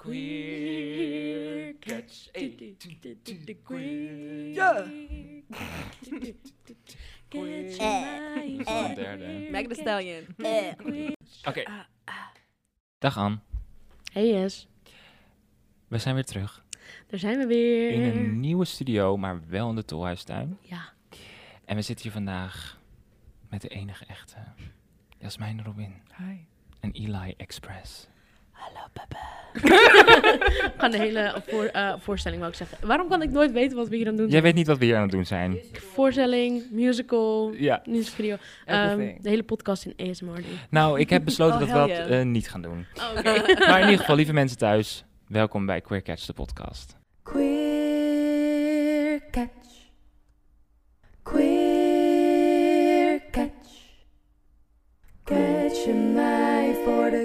Queer catch. Hey. Queer. Ja. Al een derde. Meg the Stallion. Oké. Dag Anne. Hey Yes, We zijn weer terug. daar zijn we weer. In een nieuwe studio, maar wel in de Tolhuistuin. Ja, En we zitten hier vandaag met de enige echte Jasmijn Robin Hi. en Eli Express. Hallo papa. we gaan de hele voor, eh, voorstelling, wou ik zeggen. Waarom kan ik nooit weten wat we hier aan het doen Jij zijn? weet niet wat we hier aan het doen zijn. Voorstelling, musical, Ja. music Ehm de hele podcast in ASMR. Nou, ik heb besloten Oh, dat we dat yeah. eh, niet gaan doen. Oh, oké. Maar in ieder geval, lieve mensen thuis, welkom bij Queer Catch, de podcast.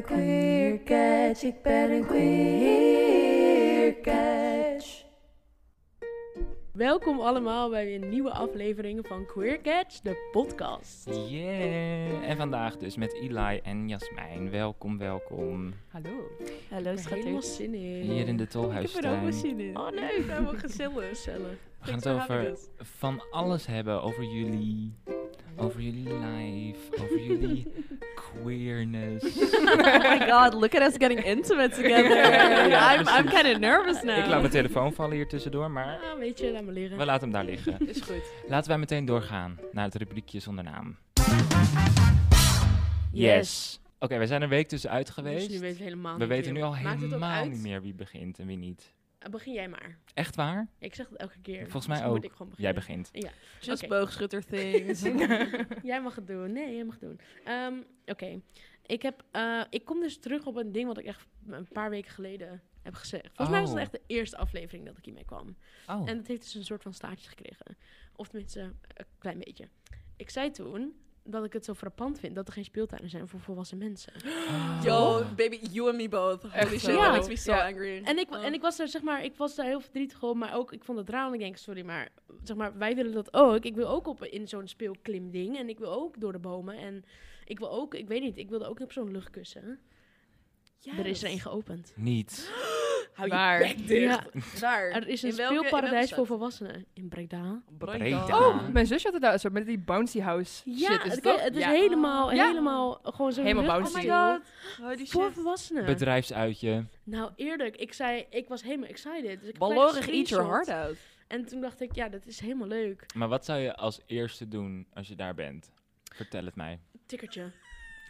Queer catch. Ik ben een queer catch. Welkom allemaal bij een nieuwe aflevering van Queer Catch, de podcast. Yeah! En vandaag dus met Eli en Jasmijn. Welkom, welkom. Hallo. Hallo, ik heb er helemaal zin in. Hier in de Tolhuistuin. zin in. Oh nee, ik ben wel gezellig. gezellig. We gaan het over van alles hebben. Over jullie, over jullie life, over jullie queerness. oh my god, look at us getting intimate together. Ja, I'm, I'm kind of nervous now. Ik laat mijn telefoon vallen hier tussendoor, maar Ah, weet je, laat me leren. we laten hem daar liggen. Is goed. Laten wij meteen doorgaan naar het rubriekje zonder naam. Yes. Oké, we zijn een week tussenuit Dus geweest. nu weten we helemaal we weten nu al Maakt helemaal niet meer wie begint en wie niet. Uh, begin jij maar. Echt waar? Ik zeg het elke keer. Volgens mij Dus moet ook. ik gewoon Jij begint. Just Oké. boogschutter things. Jij mag het doen. Nee, jij mag het doen. Ehm, Oké. Ik, heb, eh, ik kom dus terug op een ding wat ik echt een paar weken geleden heb gezegd. Volgens mij was het Oh. echt de eerste aflevering dat ik hiermee kwam. Oh, En het heeft dus een soort van staartje gekregen. Of tenminste, een klein beetje. Ik zei toen dat ik het zo frappant vind dat er geen speeltuinen zijn voor volwassen mensen. Oh. Yo, baby, you and me both. Holy shit, that makes me so angry. En ik, Oh. en ik was daar, zeg maar, ik was daar heel verdrietig om, maar ook, ik vond het raar. En ik denk, sorry, maar, zeg maar, wij willen dat ook. Ik wil ook op, in zo'n speelklimding. En ik wil ook door de bomen. En ik wil ook, ik weet niet, ik wilde ook op zo'n luchtkussen. Er is er één geopend. Niet. Hou Waar? je bek dicht. Ja. Waar? Er is een In welke- speelparadijs voor volwassenen in Breda. Breda. Oh, mijn zusje had het daar zo met die bouncy house Ja, shit. Is het, het is Ja. helemaal, Ja. helemaal gewoon zo'n Helemaal luchtkasteel bouncy. Holy Voor shit. volwassenen. Bedrijfsuitje. Nou, eerlijk, ik zei, ik was helemaal excited. Dus ik Ballorig eat your heart out. out. En toen dacht ik, ja, dat is helemaal leuk. Maar wat zou je als eerste doen als je daar bent? Vertel het mij. Tikkertje.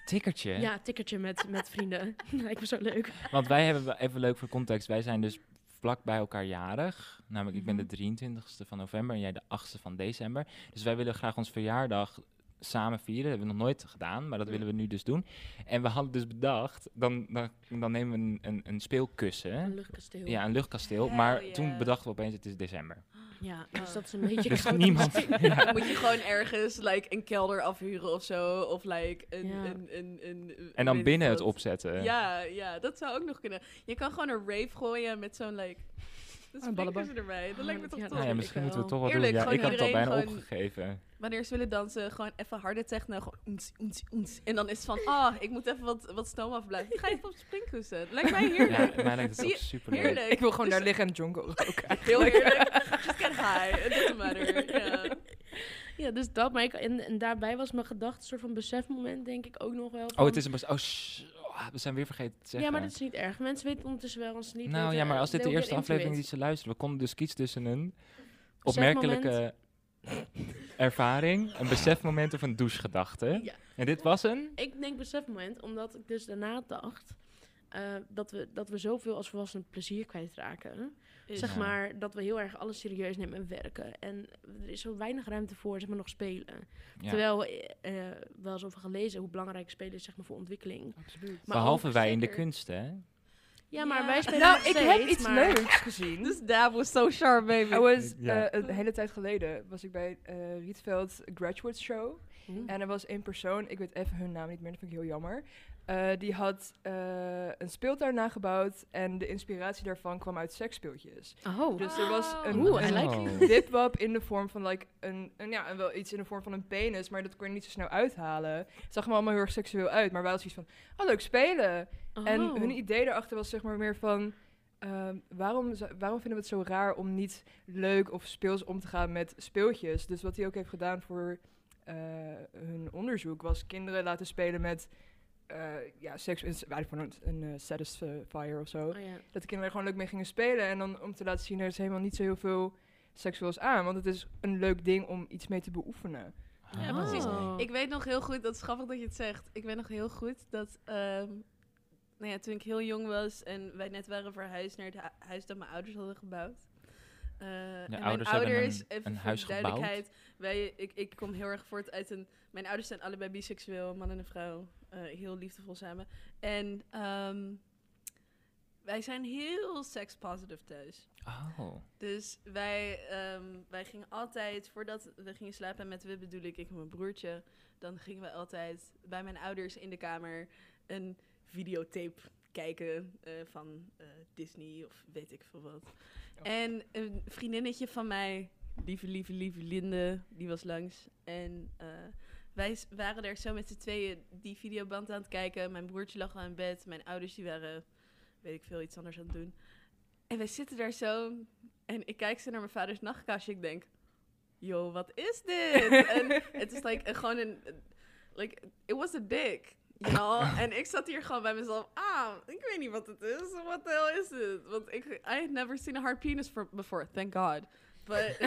Tikkertje? Ja, tikkertje met, met vrienden. Lijkt me zo leuk. Want wij hebben, even leuk voor context, wij zijn dus vlak bij elkaar jarig. Namelijk, ik ben Mhm. de 23ste van november en jij de 8ste van december. Dus wij willen graag ons verjaardag samen vieren. Dat hebben we nog nooit gedaan, maar dat willen we nu dus doen. En we hadden dus bedacht, dan, dan, dan nemen we een, een, een speelkussen. Een luchtkasteel. Ja, een luchtkasteel. Hell maar yeah. toen bedachten we opeens, het is december. Ja, dus dat is een beetje Dus koud. niemand... ja. Moet je gewoon ergens like, een kelder afhuren of zo. Of like, een, Ja. een, een, een, En dan binnen het opzetten. Ja, ja, dat zou ook nog kunnen. Je kan gewoon een rave gooien met zo'n like... Een Een erbij. Dat lijkt me toch Ja, tof. Nou ja, ik misschien wel. moeten we toch wel Eerlijk, doen. Ja, gewoon ik had het al iedereen bijna gewoon- opgegeven. Wanneer ze willen dansen, gewoon even harde techno. Oens, oens. En dan is het van, ah, ik moet even wat, wat stoom afblijven. Ga even op springkussen. Dat lijkt mij Ja, heerlijk. mij lijkt het ook super leuk. Heerlijk. Ik wil gewoon Dus- daar liggen en jonko roken. Heel heerlijk. Just get high. It doesn't matter. Ja. Ja, dus dat. Maar ik, en, en daarbij was mijn gedachte een soort van besefmoment, denk ik ook nog wel. Oh, het is een... bes- Oh, Oh, we zijn weer vergeten te zeggen. Ja, maar dat is niet erg. Mensen weten ondertussen wel ze niet Nou ja, maar als dit de eerste aflevering it. die ze luisteren, we konden dus kiezen tussen een opmerkelijke ervaring, een besefmoment of een douchegedachte. Ja. En dit was een? Ik denk besefmoment, omdat ik dus daarna dacht eh, dat, we, dat we zoveel als volwassenen plezier kwijtraken. Zeg Ja. maar dat we heel erg alles serieus nemen en werken. En er is zo weinig ruimte voor, zeg maar, nog spelen. Ja. Terwijl eh eh, wel eens over gelezen hoe belangrijk spelen is, zeg maar, voor ontwikkeling. Absoluut. Maar Behalve wij in de kunsten, hè? Ja, maar Ja. wij spelen Nou, nog ik heb steeds, iets maar- leuks gezien. This dab was so sharp, baby. I was, Ja. eh, een hele tijd geleden was ik bij eh Rietveld Graduate Show. Hm. En er was één persoon, ik weet even hun naam niet meer, dat vind ik heel jammer. Eh, die had eh, een speeltuin nagebouwd en de inspiratie daarvan kwam uit seksspeeltjes. Oh, Dus er was een, Oeh, I een like wipwap in de vorm van like, een, een, ja, een, wel iets in de vorm van een penis, maar dat kon je niet zo snel uithalen. Het zag er allemaal heel erg seksueel uit, maar wij hadden zoiets van, oh leuk spelen. En Oh. hun idee daarachter was zeg maar meer van, ehm, waarom, waarom vinden we het zo raar om niet leuk of speels om te gaan met speeltjes? Dus wat hij ook heeft gedaan voor eh, hun onderzoek was kinderen laten spelen met ja, seks, een, een, een eh, satisfier of zo. Oh, ja. Dat de kinderen er gewoon leuk mee gingen spelen. En dan om te laten zien, er is helemaal niet zo heel veel seksueels aan. Want het is een leuk ding om iets mee te beoefenen. Ja, Ah. precies. Oh. Ik weet nog heel goed, dat is grappig dat je het zegt. Ik weet nog heel goed dat ehm, nou ja, toen ik heel jong was en wij net waren verhuisd naar het hu- huis dat mijn ouders hadden gebouwd. Eh, en mijn ouders een- even een voor huis de duidelijkheid, wij, ik, ik kom heel erg voort uit een... Mijn ouders zijn allebei biseksueel, man en een vrouw. Eh, heel liefdevol samen. En ehm, wij zijn heel sex-positive thuis. Oh. Dus wij, ehm, wij gingen altijd, voordat we gingen slapen, en met we bedoel ik, ik en mijn broertje, dan gingen we altijd bij mijn ouders in de kamer een videotape kijken eh, van eh, Disney of weet ik veel wat. En een vriendinnetje van mij, lieve, lieve, lieve Linde, die was langs. En wij waren daar zo met z'n tweeën die videoband aan het kijken. Mijn broertje lag al in bed, mijn ouders die waren, weet ik veel, iets anders aan het doen. En wij zitten daar zo en ik kijk zo naar mijn vaders nachtkastje. Ik denk, yo, wat is dit? en het is like, gewoon een, like, it was a dick. You know? en ik zat hier gewoon bij mezelf, ah, ik weet niet wat het is. What the hell is it? Want ik, I had never seen a hard penis for, before, thank God. But,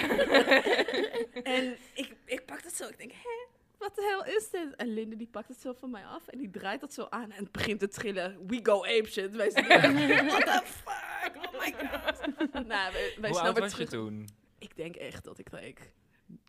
en ik, ik pak dat zo, ik denk, hè? Wat de hel is dit? En Linde die pakt het zo van mij af en die draait dat zo aan en het begint te trillen. We go ape shit. Wij zitten what the fuck? Oh my god. nou, wij, wij Hoe oud was je toen? Ik denk echt dat ik like,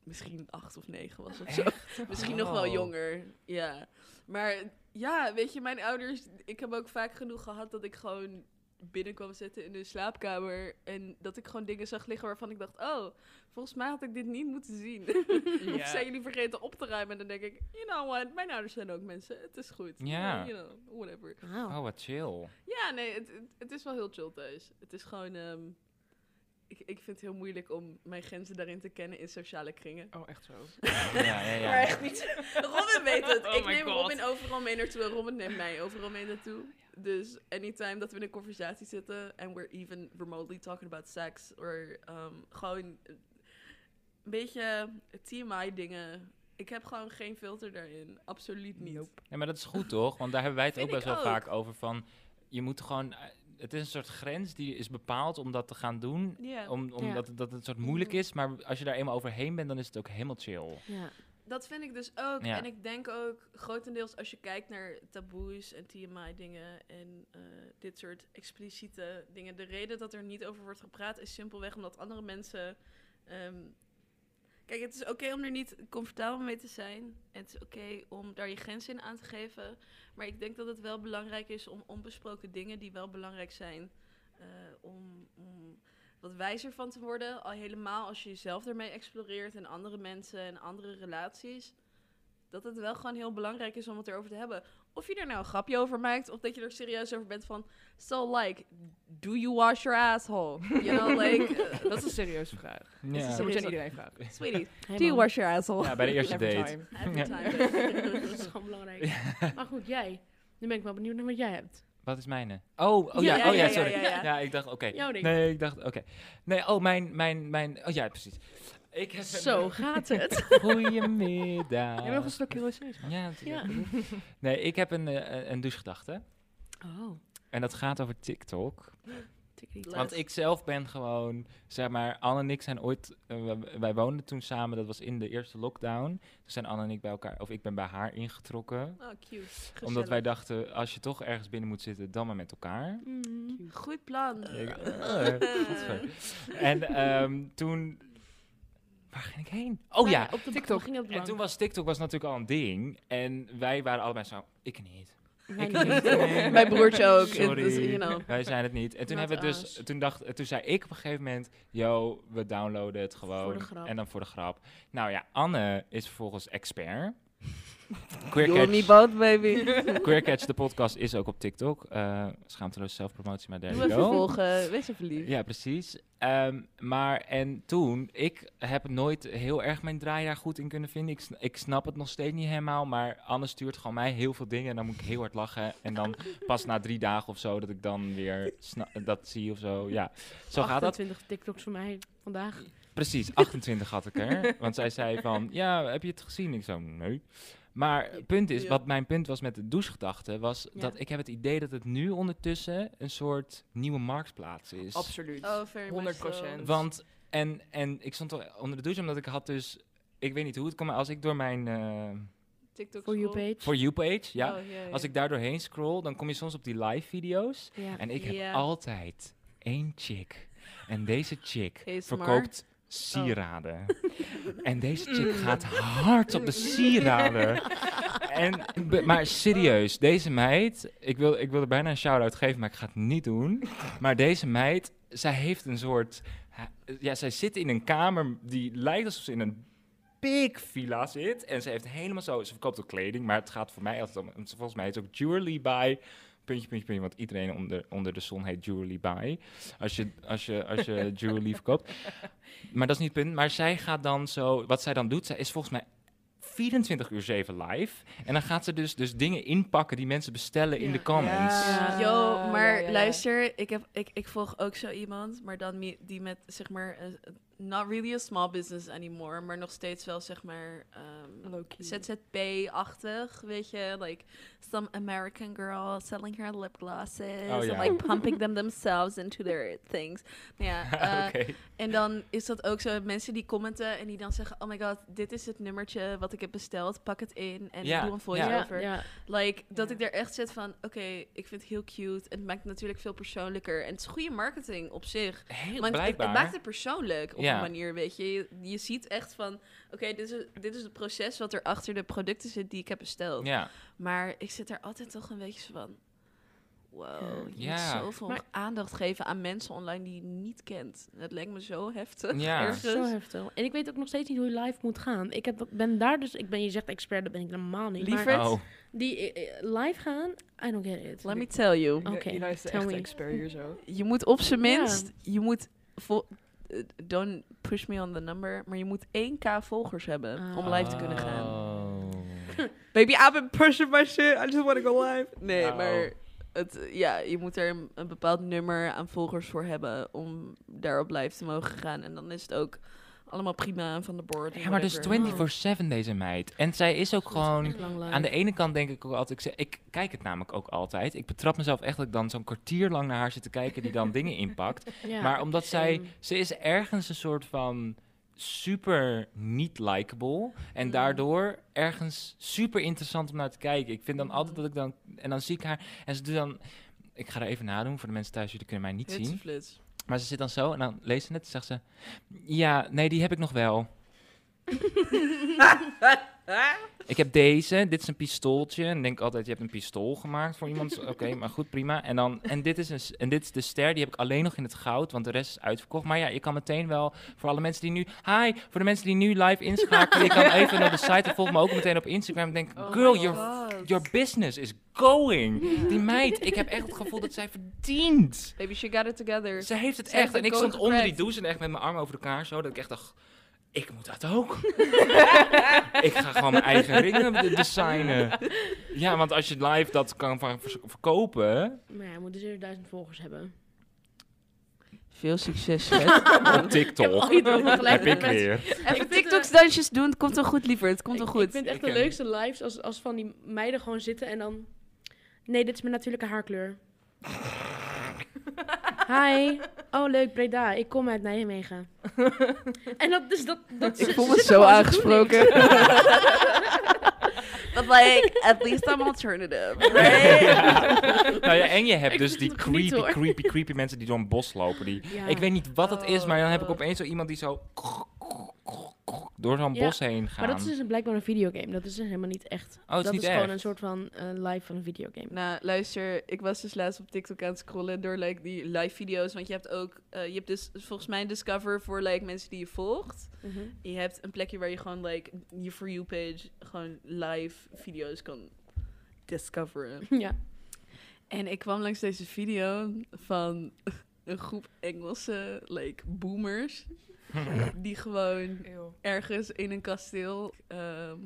misschien acht of negen was of zo. Misschien nog wel jonger. Ja. Maar ja, weet je, mijn ouders... Ik heb ook vaak genoeg gehad dat ik gewoon binnenkwam zitten in de slaapkamer. En dat ik gewoon dingen zag liggen waarvan ik dacht... Oh, volgens mij had ik dit niet moeten zien. of zijn jullie vergeten op te ruimen? En dan denk ik, you know what, mijn ouders zijn ook mensen. Het is goed. Ja. You know, whatever. Oh, wat chill. Ja, nee, het, het, het is wel heel chill thuis. Het is gewoon... ehm, ik, ik vind het heel moeilijk om mijn grenzen daarin te kennen in sociale kringen. Oh, echt zo. Ja, ja, ja. Maar echt niet. Robin weet het. Oh ik neem God. Robin overal mee naartoe en Robin neemt mij overal mee naartoe. Dus anytime dat we in een conversatie zitten en we're even remotely talking about sex, of um, gewoon een beetje TMI dingen. Ik heb gewoon geen filter daarin. Absoluut niet. Nope. Ja, maar dat is goed toch? Want daar hebben wij het ook best wel ook. vaak over van... Je moet gewoon... eh, Het is een soort grens die is bepaald om dat te gaan doen. Om, omdat dat het een soort moeilijk is. Maar als je daar eenmaal overheen bent, dan is het ook helemaal chill. Ja. Dat vind ik dus ook. Ja. En ik denk ook grotendeels als je kijkt naar taboes en TMI-dingen en eh, dit soort expliciete dingen. De reden dat er niet over wordt gepraat is simpelweg omdat andere mensen. ehm, kijk, het is oké om er niet comfortabel mee te zijn. En het is oké om daar je grenzen in aan te geven. Maar ik denk dat het wel belangrijk is om onbesproken dingen die wel belangrijk zijn. eh, om, om wat wijzer van te worden. Al helemaal als je jezelf ermee exploreert en andere mensen en andere relaties. Dat het wel gewoon heel belangrijk is om het erover te hebben. Of je er nou een grapje over maakt, of dat je er serieus over bent van... So like, do you wash your asshole? You know, like... eh, Dat is een serieuze vraag. Ja. Dat moet je aan iedereen vragen. Sweetie, do you wash your asshole? Ja, bij de eerste Every date. time. Every Ja. time. dat is gewoon belangrijk. Maar goed, jij. Nu ben ik wel benieuwd naar wat jij hebt. Wat is mijne? Oh, oh ja, Ja, oh ja, sorry. ja, ik dacht, oké. Nee, ik dacht, oké. Nee, oh, mijn, mijn, mijn, oh ja, precies. Ik heb Zo gaat het. Goedemiddag. Jij wil nog een slokje rosé? Ja, natuurlijk. Nee, ik heb een, eh, een douchegedachte. Oh. En dat gaat over TikTok. Want ik zelf ben gewoon, zeg maar, Anne en ik zijn ooit, eh, wij, wij woonden toen samen, dat was in de eerste lockdown. Toen zijn Anne en ik bij elkaar, of ik ben bij haar ingetrokken. Oh, cute. Omdat wij dachten, als je toch ergens binnen moet zitten, dan maar met elkaar. Mm. Goed plan. Ik- eh, godver. en ehm, toen, waar ging ik heen? Oh ja, op de TikTok. we gingen op de en toen was TikTok was natuurlijk al een ding. En wij waren allebei zo, ik niet. Ik. Nee. Mijn broertje ook. Sorry, Dus, you know. wij zijn het niet. En toen, Not hebben we dus, us. toen, dacht, toen zei ik op een gegeven moment, yo, we downloaden het gewoon. Voor de grap. En dan voor de grap. Nou ja, Anne is vervolgens expert. Queer You and me Catch, both, baby. Queer Catch, de podcast, is ook op TikTok. Eh schaamteloos zelfpromotie, maar Doe you go. volgen. Wees even lief. Ja, precies. Ehm, maar en toen, ik heb nooit heel erg mijn draai daar goed in kunnen vinden. Ik, ik snap het nog steeds niet helemaal, maar Anne stuurt gewoon mij heel veel dingen en dan moet ik heel hard lachen. En dan pas na drie dagen of zo dat ik dan weer dat zie of zo. Ja, zo gaat dat. 28 TikToks voor mij vandaag. Precies, 28 had ik er. Want zij zei van, ja, heb je het gezien? Ik zo, nee. Maar het punt is, Ja. wat mijn punt was met de douchegedachte, was Ja. dat ik heb het idee dat het nu ondertussen een soort nieuwe marktplaats is. Absoluut. Oh, very much 100%. so. Want, en, en ik stond al onder de douche omdat ik had dus, ik weet niet hoe het komt, maar als ik door mijn eh TikTok For you page. For You page, ja, Oh, ja, ja. als ik daar doorheen scroll, dan kom je soms op die live video's. Ja. En ik heb altijd één chick. En deze chick ASMR? verkoopt sieraden. En deze chick gaat hard op de sieraden. En, maar serieus, deze meid, ik wil, ik wil er bijna een shout-out geven, maar ik ga het niet doen. Maar deze meid, zij heeft een soort, ja, zij zit in een kamer die lijkt alsof ze in een big villa zit. En ze heeft helemaal zo, ze verkoopt ook kleding, maar het gaat voor mij altijd om, volgens mij is het ook jewelry by, puntje, puntje, puntje, want iedereen onder, onder de zon heet jewelry by. Als je, als je, als je jewelry verkoopt. Maar dat is niet het punt. Maar zij gaat dan zo, wat zij dan doet, zij is volgens mij 24 uur 7 live. En dan gaat ze dus, dus dingen inpakken die mensen bestellen in de comments. Ja. Yo, maar ja, ja, ja. luister, ik, heb, ik, ik volg ook zo iemand, maar dan die met, zeg maar, eh, not really a small business anymore, maar nog steeds wel, zeg maar, ehm, Low-key. ZZP-achtig, weet je, like some American girl selling her lip glosses Oh, and like pumping them themselves into their things. Ja, eh, Oké. en dan is dat ook zo, mensen die commenten en die dan zeggen, oh my god, dit is het nummertje wat ik heb besteld, pak het in en Ja, doe een voice-over. Like, dat ik er echt zit van, oké, ik vind het heel cute. En het maakt het natuurlijk veel persoonlijker. En het is goede marketing op zich. Heel Want het, blijkbaar. het maakt het persoonlijk op Ja. manier, weet je. Je, je ziet echt van, oké, dit, is, dit is het proces wat er achter de producten zit die ik heb besteld. Ja, Maar ik zit er altijd toch een beetje van, wow, je Ja. moet zoveel Maar- aandacht geven aan mensen online die je niet kent. Het lijkt me zo heftig. Ja. ergens. zo heftig. En ik weet ook nog steeds niet hoe je live moet gaan. Ik heb, ben daar dus, ik ben, je zegt expert, dat ben ik helemaal niet. Lieverd? Oh. die eh, eh, live gaan, I don't get it. Let me tell you. Oké, Ila is de tell echte me. expert hier zo. Je moet op zijn Ja. minst, je moet, don't push me on the number, maar je moet 1k volgers hebben om live te kunnen gaan. Oh. Baby, I've been pushing my shit, I just want to go live. Nee, Oh. maar het, ja, je moet er een, een bepaald nummer aan volgers voor hebben om daarop live te mogen gaan. En dan is het ook allemaal prima en van de board. Ja, maar dus whatever. 24-7 deze meid. En zij is ook gewoon... Aan de ene kant denk ik ook altijd, ik, zeg, ik kijk het namelijk ook altijd. Ik betrap mezelf echt dat ik dan zo'n kwartier lang naar haar zit te kijken die dan dingen inpakt. Ja, maar omdat zij, ze is ergens een soort van super niet likable. En Mm. daardoor ergens super interessant om naar te kijken. Ik vind dan altijd dat ik dan, en dan zie ik haar en ze doet dan, ik ga er even nadoen voor de mensen thuis, jullie kunnen mij niet zien. Maar ze zit dan zo en dan leest ze het en zegt ze, ja, nee, die heb ik nog wel. Ik heb deze, dit is een pistooltje. En denk altijd, je hebt een pistool gemaakt voor iemand. Oké, maar goed, prima. En, dan, en, dit is een, en dit is de ster, die heb ik alleen nog in het goud, want de rest is uitverkocht. Maar ja, je kan meteen wel, voor alle mensen die nu... Hi, voor de mensen die nu live inschakelen, je kan even naar de site en volg me ook meteen op Instagram. Denk, Oh girl, your, your business is going. Die meid, ik heb echt het gevoel dat zij verdient. Baby, she got it together. Ze heeft het Ze heeft echt. En ik stond onder die douche en echt met mijn armen over elkaar zo. Dat ik echt dacht, ik moet dat ook. ik ga gewoon mijn eigen ringen de- designen. Ja, want als je live dat kan verkopen Maar ja, je moet dus eerst duizend volgers hebben. Veel succes, op TikTok, iedereen tegelijk heb ik met- weer. Even vind TikToks-dansjes doen, het komt wel goed, liever. Het komt wel ik, goed. Ik vind echt Ik de ken- leukste lives als, als van die meiden gewoon zitten en dan... Nee, dit is mijn natuurlijke haarkleur. Hi. Oh, leuk, Breda. Ik kom uit Nijmegen. en dat, dus dat, dat Ik voel me zo aangesproken. But like, at least I'm alternative, right? Ja. Nou ja, en je hebt dus die niet, creepy, creepy, creepy mensen die door een bos lopen. Die. Ja. Ik weet niet wat het is, maar dan heb ik Oh. opeens zo iemand die zo... door zo'n Ja, bos heen gaan. Maar dat is dus een- blijkbaar een videogame. Dat is dus helemaal niet echt. Oh, het is dat niet is gewoon een soort van eh, live van een videogame. Nou, luister, ik was dus laatst op TikTok aan het scrollen door like, die live video's. Want je hebt ook, eh, je hebt dus volgens mij een Discover voor like, mensen die je volgt. Mhm. Je hebt een plekje waar je gewoon like, je For You page gewoon live video's kan discoveren. Ja. En ik kwam langs deze video van een groep Engelse like, boomers. die gewoon Eeuw. ergens in een kasteel, ehm,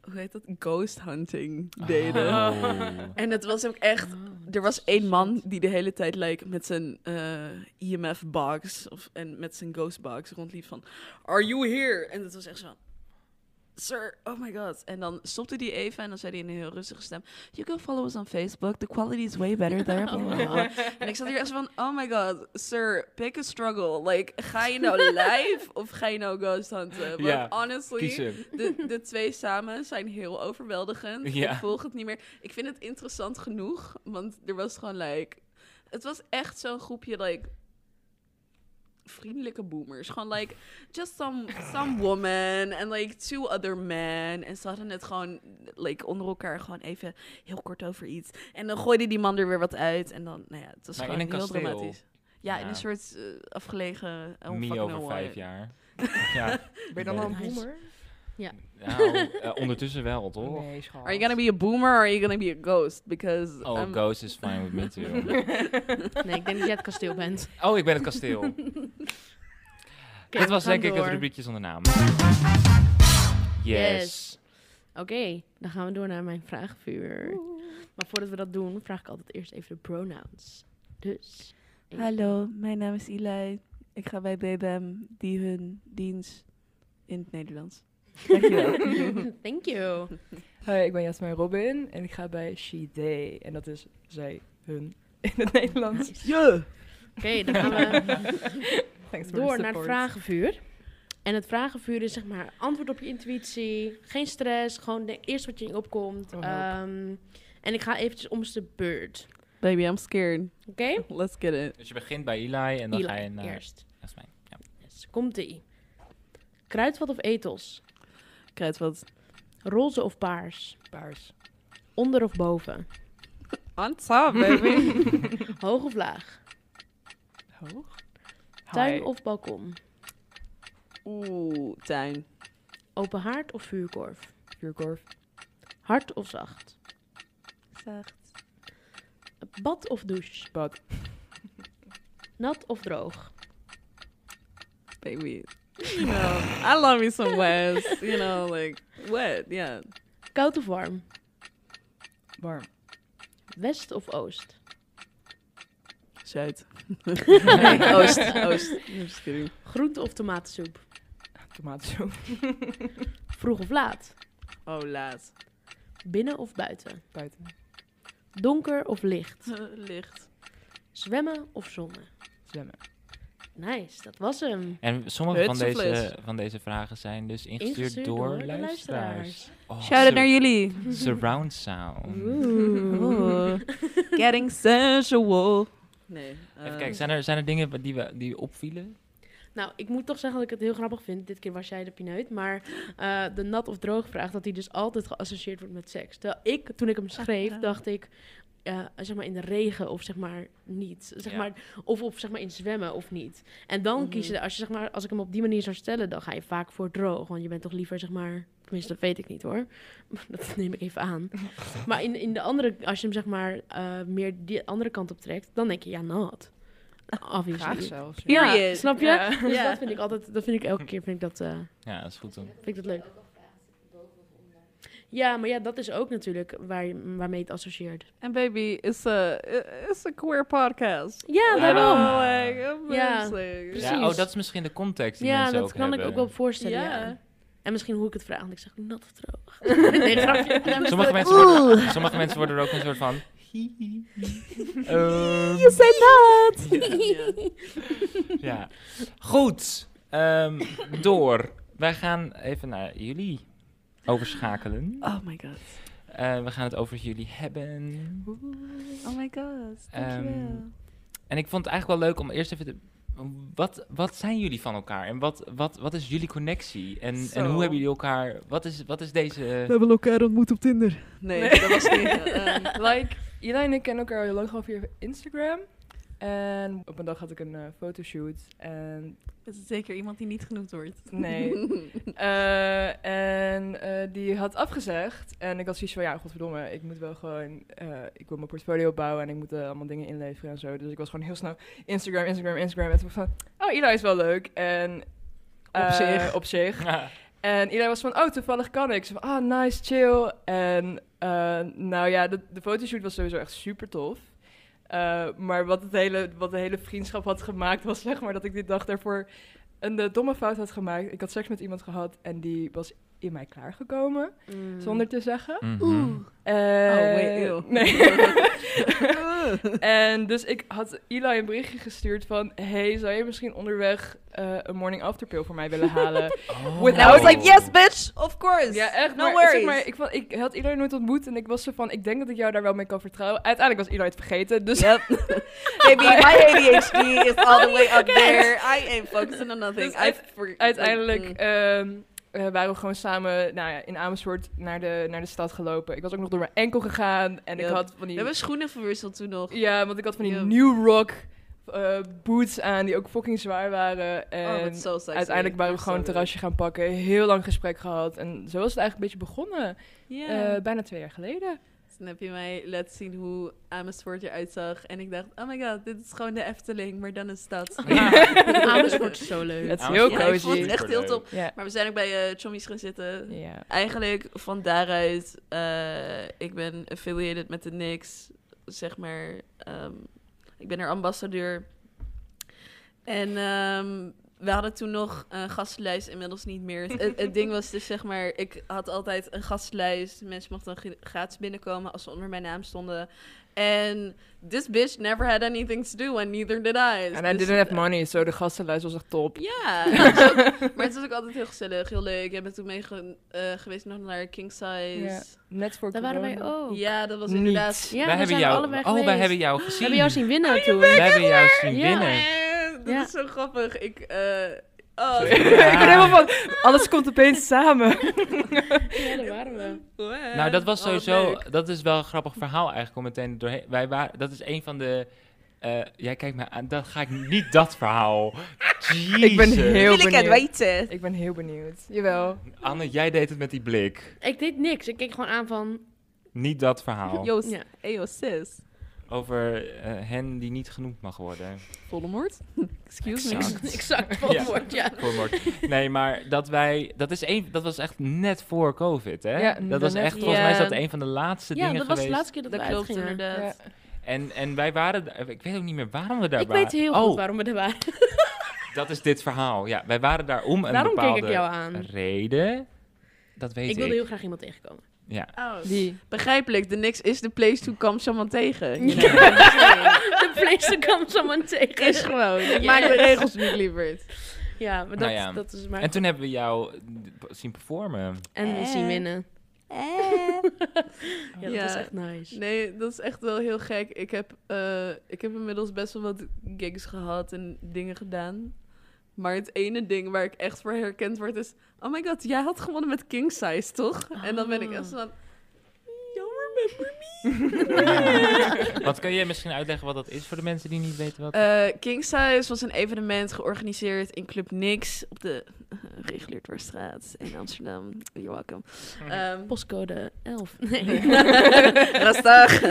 hoe heet dat, ghost hunting deden. Oh. En het was ook echt, er was één man die de hele tijd like, met zijn eh, EMF-box of, en met zijn ghost-box rondliep van, are you here? En het was echt zo sir, oh my god. En dan stopte hij even en dan zei hij in een heel rustige stem, you can follow us on Facebook, the quality is way better there. blah." En ik zat hier echt van, oh my god, sir, pick a struggle. Like, ga je nou live of ga je nou ghost hunten? Want Ja, honestly, de, de twee samen zijn heel overweldigend. Ja. Ik volg het niet meer. Ik vind het interessant genoeg, want er was gewoon like... Het was echt zo'n groepje like... Vriendelijke boomers. Gewoon like, just some, some woman and like two other men. En ze hadden het gewoon like onder elkaar gewoon even heel kort over iets. En dan gooide die man er weer wat uit. En dan, nou ja, het was Maar in gewoon een heel kasteel? dramatisch. Ja, in een soort eh, afgelegen... Me fucking over know vijf what. jaar. ja, Ben je dan al een Nice. Nou, eh, ondertussen wel, toch? Nee, schat. Are you gonna be a boomer or are you gonna be a ghost? Because Oh, I'm- Ghost is fine with me too. Nee, ik denk dat jij het kasteel bent. Oh, ik ben het kasteel. Oké, Dit was denk ik het rubriekje zonder naam. Yes. Yes. Oké, dan gaan we door naar mijn vragenvuur. Maar voordat we dat doen, vraag ik altijd eerst even de pronouns. Dus. ik- Hallo, mijn naam is Eli. Ik ga bij BBM die hun dienst in het Nederlands. Dankjewel. Thank you. Hi, ik ben Jasmijn Robin en ik ga bij She They. En dat is zij, hun in het Nederlands. Ja. Oké, dan gaan we Thanks for the door naar het support. vragenvuur. En het vragenvuur is zeg maar antwoord op je intuïtie. Geen stress, gewoon de, eerst wat je in opkomt. Oh. Ehm, en ik ga eventjes om de beurt. Baby, I'm scared. Oké? Let's get it. Dus je begint bij Eli en dan Eli ga je naar eerst. Jasmijn. Ja. Yes. Komt-ie. Kruidvat of etels? Kruidvat. Roze of paars? Paars. Onder of boven? On top, baby. Hoog of laag? Hoog. Tuin Hi. of balkon? Oeh, tuin. Open haard of vuurkorf? Vuurkorf. Hard of zacht? Zacht. Bad of douche? Bad. Nat of droog? Baby. You know, I love me some west. You know, like, wet, yeah. Koud of warm? Warm. West of oost? Zuid. nee, oost. Oost. I'm just kidding. Groente of tomatensoep? Tomatensoep. Vroeg of laat? Oh, laat. Binnen of buiten? Buiten. Donker of licht? Licht. Zwemmen of zonnen? Zwemmen. Nice, dat was hem. En sommige van deze, van deze vragen zijn dus ingestuurd, Ingestuurd door, luisteraars. luisteraars. Oh, Shout out naar jullie. Surround sound. Getting sensual. Nee. Even eh, kijken, zijn er, zijn er dingen die, we, die opvielen? Nou, ik moet toch zeggen dat ik het heel grappig vind. Dit keer was jij de pineut. Maar eh, de nat of droog vraag, dat die dus altijd geassocieerd wordt met seks. Terwijl ik, toen ik hem schreef, dacht ik... eh, zeg maar in de regen of zeg maar niet. Zeg Ja. maar, of, of zeg maar in zwemmen of niet. En dan Mhm. kies je, als, je zeg maar, als ik hem op die manier zou stellen, dan ga je vaak voor droog. Want je bent toch liever, zeg maar, tenminste dat weet ik niet hoor. dat neem ik even aan. maar in, in de andere, als je hem zeg maar eh, meer die andere kant op trekt, dan denk je ja, nat. Obviously. Graag zelfs. Ja, snap je? Ja. Dus Ja. dat vind ik altijd, dat vind ik elke keer vind ik dat, eh, Ja, dat is goed dan. vind ik dat leuk. Ja, maar ja, dat is ook natuurlijk waar je, waarmee je het associeert. En baby, it's a, it's a queer podcast. Ja, daarom. Oh, like, Ja, precies. Ja, oh, dat is misschien de context die Ja, mensen dat kan ik ook wel voorstellen. Ja. Ja. En misschien hoe ik het vraag, want ik zeg nat of droog. nee, grapje. Sommige mensen, worden, sommige mensen worden er ook een soort van... Ehm, You said that! Ja. ja. Goed. Ehm, door. Wij gaan even naar jullie overschakelen. Oh my god. Eh, we gaan het over jullie hebben. Oh my god. Ehm. En ik vond het eigenlijk wel leuk om eerst even te wat, wat zijn jullie van elkaar? En wat, wat, wat is jullie connectie? En, en hoe hebben jullie elkaar... Wat is, wat is deze... hebben elkaar ontmoet op Tinder. Nee, Nee. dat was niet. ehm, Like, Eli en ik kennen elkaar al heel lang gewoon via Instagram. En op een dag had ik een eh, fotoshoot. En is het zeker iemand die niet genoemd wordt? nee. Eh, en eh, die had afgezegd. En ik had zoiets van, ja, godverdomme, ik moet wel gewoon... eh, ik wil mijn portfolio bouwen en ik moet allemaal dingen inleveren en zo. Dus ik was gewoon heel snel Instagram, Instagram, Instagram. En toen van, oh, Eli is wel leuk. En, Op zich. Op zich. En iedereen was van, oh, toevallig kan ik. Ze van, ah, nice, chill. En eh, nou ja, de, de fotoshoot was sowieso echt super tof. Eh, maar wat, het hele, wat de hele vriendschap had gemaakt, was zeg maar dat ik die dag daarvoor een eh, domme fout had gemaakt. Ik had seks met iemand gehad en die was in mij klaargekomen, Mm. zonder te zeggen. Mhm. Eh, Oh, wait, ew. Nee. en dus ik had Eli een berichtje gestuurd van... Hey, zou je misschien onderweg eh, een morning after pill voor mij willen halen? Oh. I was like, yes, bitch, of course. Ja, echt. No maar, worries. Zeg maar, ik, vond, ik had Eli nooit ontmoet en ik was zo van... Ik denk dat ik jou daar wel mee kan vertrouwen. Uiteindelijk was Eli het vergeten, dus... Yep. Baby, my ADHD is all the way up there. I ain't focusing on nothing. Dus Uiteindelijk like, eh, waren we gewoon samen nou ja, in Amersfoort naar de, naar de stad gelopen. Ik was ook nog door mijn enkel gegaan en ik had van We die... hebben schoenen verwisseld toen nog. Ja, want ik had van die Yep. New Rock eh, boots aan die ook fucking zwaar waren. En oh, so sexy. uiteindelijk waren we gewoon een terrasje gaan pakken. Heel lang gesprek gehad. En zo was het eigenlijk een beetje begonnen. eh, bijna twee jaar geleden. Heb je mij laten zien hoe Amersfoort eruit zag. En ik dacht, oh my god, dit is gewoon de Efteling, maar dan een stad. Amersfoort is zo leuk. Het is heel Ja, ik cozy. vond het echt heel top. Ja. Maar we zijn ook bij eh Chommies gaan zitten. ja. Eigenlijk van daaruit, eh, ik ben affiliated met de Knicks, zeg maar. ehm, ik ben er ambassadeur. En ehm, we hadden toen nog een gastenlijst, inmiddels niet meer. Het, ding was dus, zeg maar, ik had altijd een gastenlijst. Mensen mochten dan gra- gratis binnenkomen als ze onder mijn naam stonden. En this bitch never had anything to do, and neither did I. En I Dus, didn't have money, zo de gastenlijst was echt top. ja, maar het was ook altijd heel gezellig, heel leuk. Ik ben toen mee ge- eh, geweest nog naar King Size. Net voor Daar waren wij ook. Ja, dat was Niet. inderdaad. Ja, wij we hebben zijn jou, allebei oh, wij hebben jou We gezien. hebben jou zien winnen toen. Wij hebben jou zien winnen. Dat Ja. is zo grappig. Ik, eh oh, Ja. ik ben helemaal van, alles komt opeens samen. Ja, daar waren we. Nou, dat was Oh, sowieso, leuk. dat is wel een grappig verhaal eigenlijk om meteen doorheen. Wij waren, dat is een van de, eh jij kijkt me aan, dat ga ik niet dat verhaal. Ik ben Jezus. heel Wil ik het benieuwd. weten? Ik ben heel benieuwd. Jawel. Anne, jij deed het met die blik. Ik deed niks. Ik keek gewoon aan van... Niet dat verhaal. Yo, Ja. hey, yo, sis. Over eh, hen die niet genoemd mag worden. Voldemort? Excuse Exact. me. Exact, Ja. volwoord, ja. Voldemort. Nee, maar dat wij, dat is een, dat was echt net voor COVID, hè? Ja, dat was echt, volgens mij is dat Ja. een van de laatste Ja, dingen dat was de geweest. laatste keer dat, Dat we klopt uitgingen. inderdaad. Ja. En, en wij waren, daar- ik weet ook niet meer waarom we daar Ik waren. weet heel oh, goed waarom we er waren. dat is dit verhaal. Ja, wij waren daar om een Daarom bepaalde keek ik jou aan. reden. Dat weet ik. Ik wilde heel graag iemand tegenkomen. Ja. Oh, Die. Begrijpelijk, de niks is de place to come someone tegen. De place kwam someone tegen. Is gewoon. Ik Yes. maak de regels niet liever. Ja, maar dat, Nou ja. dat is maar... En toen hebben we jou eh, zien performen. En Eh. zien winnen. Ja, dat Ja. was echt nice. Nee, dat is echt wel heel gek. Ik heb, eh, ik heb inmiddels best wel wat gigs gehad en dingen gedaan. Maar het ene ding waar ik echt voor herkend word is... Oh my god, jij had gewonnen met King Size, toch? En dan ben ik echt zo van... Jammer, remember me? Wat kan je misschien uitleggen wat dat is voor de mensen die niet weten wat? Eh, King Size was een evenement georganiseerd in Club Nix op de uh, Dwarsstraat in Amsterdam. You're welcome. Ehm, Postcode 11. Nee. Rustig.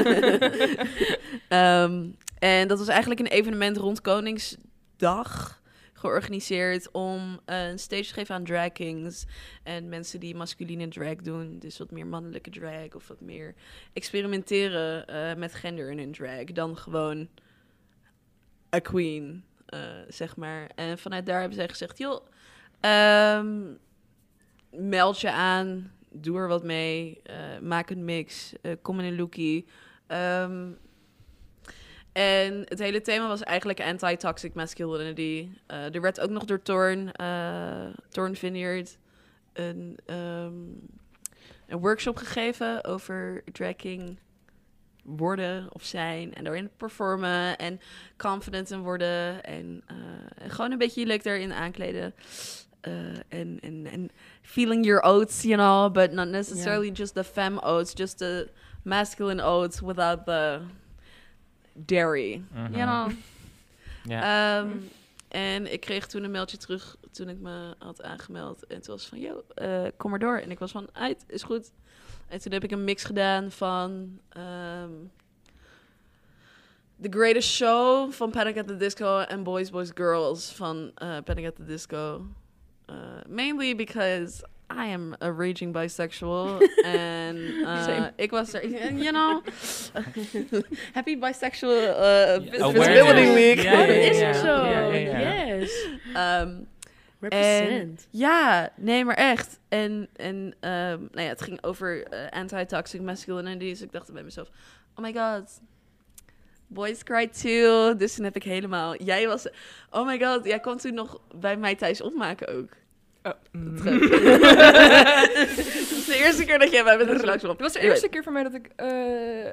Ehm, en dat was eigenlijk een evenement rond Koningsdag. Georganiseerd om eh, een stage te geven aan drag kings. En mensen die masculine drag doen. Dus wat meer mannelijke drag. Of wat meer experimenteren eh, met gender in hun drag. Dan gewoon a queen, eh, zeg maar. En vanuit daar hebben zij gezegd... joh, ehm, meld je aan, doe er wat mee, maak een mix, kom in een lookie. Ehm, en het hele thema was eigenlijk anti-toxic masculinity. Eh, er werd ook nog door Torn, eh Torn Vineyard, een, ehm, een workshop gegeven over drag king worden of zijn. En daarin performen en confident in worden. En eh, en gewoon een beetje je look daarin aankleden. En en en feeling your oats, you know, but not necessarily just the femme oats, just the masculine oats without the dairy, you know. Ja. Ehm, en ik kreeg toen een mailtje terug toen ik me had aangemeld. En toen was van, yo, eh, kom maar door. En ik was van, uit, is goed. En toen heb ik een mix gedaan van ehm, The Greatest Show van Panic at the Disco en Boys, Boys, Girls van eh, Panic at the Disco. Uh, mainly because I am a raging bisexual. en uh, Same. ik was er, you know. Happy Bisexual uh. Visibility Week. Ja, oh, dat ja, is ook zo. Yes. Represent. ja, nee, maar echt. En, en ehm, nou ja, het ging over eh, anti-toxic masculinity. Dus ik dacht bij mezelf, oh my god, boys cry too. Dus toen heb ik helemaal, jij was, oh my god, jij kwam toen nog bij mij thuis opmaken ook. Oh, mm. Het is de eerste keer dat jij bij me thuis langs kwam. Het was de eerste keer voor mij dat ik eh,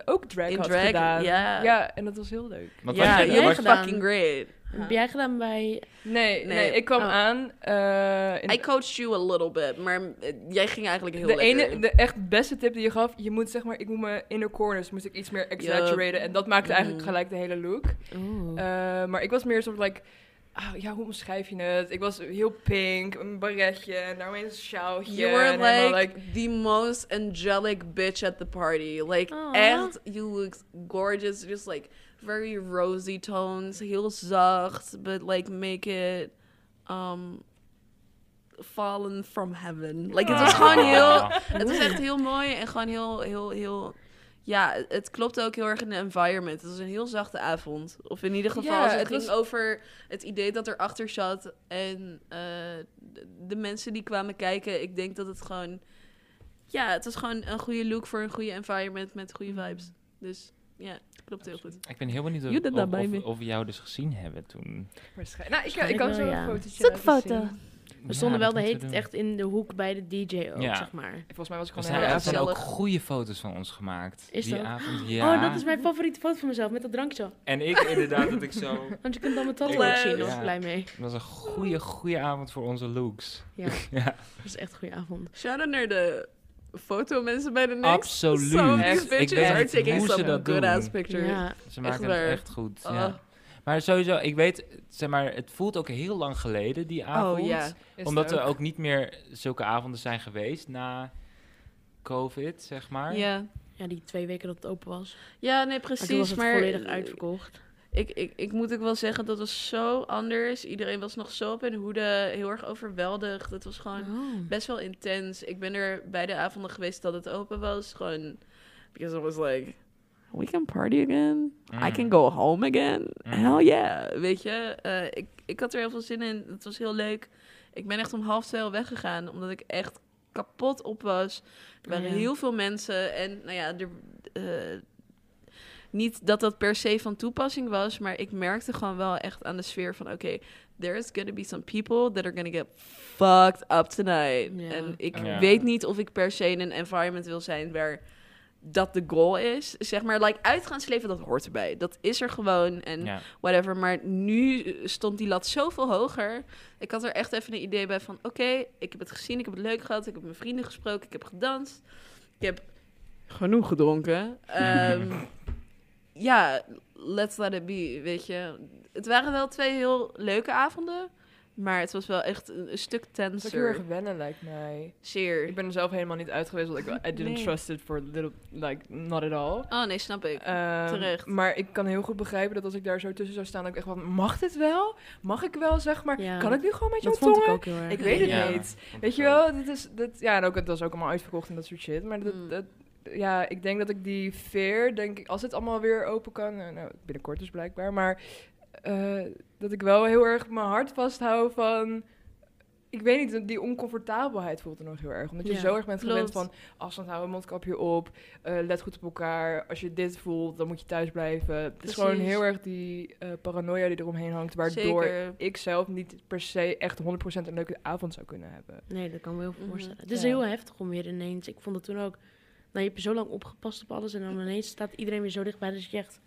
ook drag In had drag, gedaan. ja. ja, en dat was heel leuk. Wat Ja, was je- je jij was gedaan? fucking great. Heb jij gedaan bij... Nee, Nee. nee. ik kwam Oh. aan. eh, in I coached you a little bit, maar eh, jij ging eigenlijk heel de lekker. ene, de echt beste tip die je gaf, je moet zeg maar, ik moet mijn inner corners moest ik iets meer exaggeraten en dat maakte eigenlijk Mhm. gelijk de hele look. Eh, maar ik was meer soort like, ah, ja, hoe omschrijf je het? Ik was heel pink, een baretje, en daarmee een sjaaltje. You were like, the most angelic bitch at the party. Like, Aw. echt, you look gorgeous. Just like very rosy tones. Heel zacht, but like make it um fallen from heaven. Like, het was gewoon heel... Het was echt heel mooi en gewoon heel, heel, heel... Ja, het klopt ook heel erg in de environment. Het was een heel zachte avond. Of in ieder geval, Ja, als het, het ging was- over het idee dat erachter zat. En eh, de, de mensen die kwamen kijken, ik denk dat het gewoon... Ja, het was gewoon een goede look voor een goede environment met goede vibes. Dus ja, het klopt heel goed. Ik ben heel benieuwd of, of, of, of we jou dus gezien hebben toen. Waarschijnlijk. Nou, ik, kan zo een fotootje Zoek foto. zien. We stonden Ja, wel dat de hele tijd echt in de hoek bij de DJ ook, Ja. zeg maar. Volgens mij was ik Er gewoon zijn, heel er zijn ook goede foto's van ons gemaakt. Is die dat? avond, ja. Oh, dat is mijn favoriete foto van mezelf, met dat drankje. En ik inderdaad dat ik zo... Want je kunt dan mijn tattoo Ik- ook zien, daar was Ja. ik blij mee. Het was een goede, goede avond voor onze looks. Ja, Ja, dat was echt een goede avond. Shout-out naar de fotomensen bij de Next. absoluut. Some Echt. Ik weet are niet taking hoe ze some dat good doen. ass pictures. Ja, Ze maken waar. het echt goed. Oh. Ja. Maar sowieso, ik weet, zeg maar, het voelt ook heel lang geleden, die avond. Oh ja. Is het Omdat er ook niet meer zulke avonden zijn geweest na COVID, zeg maar. Ja. ja, die twee weken dat het open was. Ja, nee, Maar toen was precies. het Maar, volledig uitverkocht. ik, ik, ik moet ook wel zeggen, dat was zo anders. Iedereen was nog zo op hun hoede, heel erg overweldigd. Het was gewoon Oh. best wel intens. Ik ben er bij de avonden geweest dat het open was. Gewoon, because I was like, we can party again. I Mm. can go home again. Mm. Hell yeah. Weet je, eh, ik, ik had er heel veel zin in. Het was heel leuk. Ik ben echt om half twee al weggegaan, omdat ik echt kapot op was. Er waren Ja. heel veel mensen en nou ja, er, eh, niet dat dat per se van toepassing was, maar ik merkte gewoon wel echt aan de sfeer van oké, there's gonna be some people that are gonna get fucked up tonight. En ik weet niet of ik per se in een environment wil zijn waar dat de goal is. Zeg maar, like uitgaansleven, dat hoort erbij. Dat is er gewoon en Ja. whatever. Maar nu stond die lat zoveel hoger. Ik had er echt even een idee bij van... Oké, ik heb het gezien, ik heb het leuk gehad. Ik heb met mijn vrienden gesproken, ik heb gedanst. Ik heb genoeg gedronken. Ehm, ja, let's let it be, weet je. Het waren wel twee heel leuke avonden. Maar het was wel echt een, een stuk is ook heel tenser. erg wennen, lijkt mij. Zeer. Ik ben er zelf helemaal niet uit geweest, want ik I didn't Nee. trust it for little, like, not at all. Oh nee, snap ik. Ehm, Terecht. Maar ik kan heel goed begrijpen dat als ik daar zo tussen zou staan, dat ik echt van, mag dit wel? Mag ik wel, zeg maar? Ja. Kan ik nu gewoon met jouw Dat vond ik tongen? ook heel erg. Ik weet het Ja. niet. Weet je wel, dit is, dit, ja, en ook, het was ook allemaal uitverkocht en dat soort shit. Maar dat, Mm. dat, ja, ik denk dat ik die fear, denk ik, als het allemaal weer open kan, eh, nou, binnenkort dus blijkbaar, maar eh, dat ik wel heel erg mijn hart vasthoud van, ik weet niet, die oncomfortabelheid voelt er nog heel erg. Omdat je Ja, zo erg bent gewend klopt. van afstand houden, mondkapje op, eh, let goed op elkaar. Als je dit voelt, dan moet je thuis blijven. Het is gewoon heel erg die eh, paranoia die eromheen hangt, waardoor Zeker. ik zelf niet per se echt 100% een leuke avond zou kunnen hebben. Nee, dat kan me heel veel Mhm. voorstellen. Het is Ja. heel heftig om weer ineens... Ik vond het toen ook... Heb je zo lang opgepast op alles en dan ineens staat iedereen weer zo dichtbij. Dus je echt,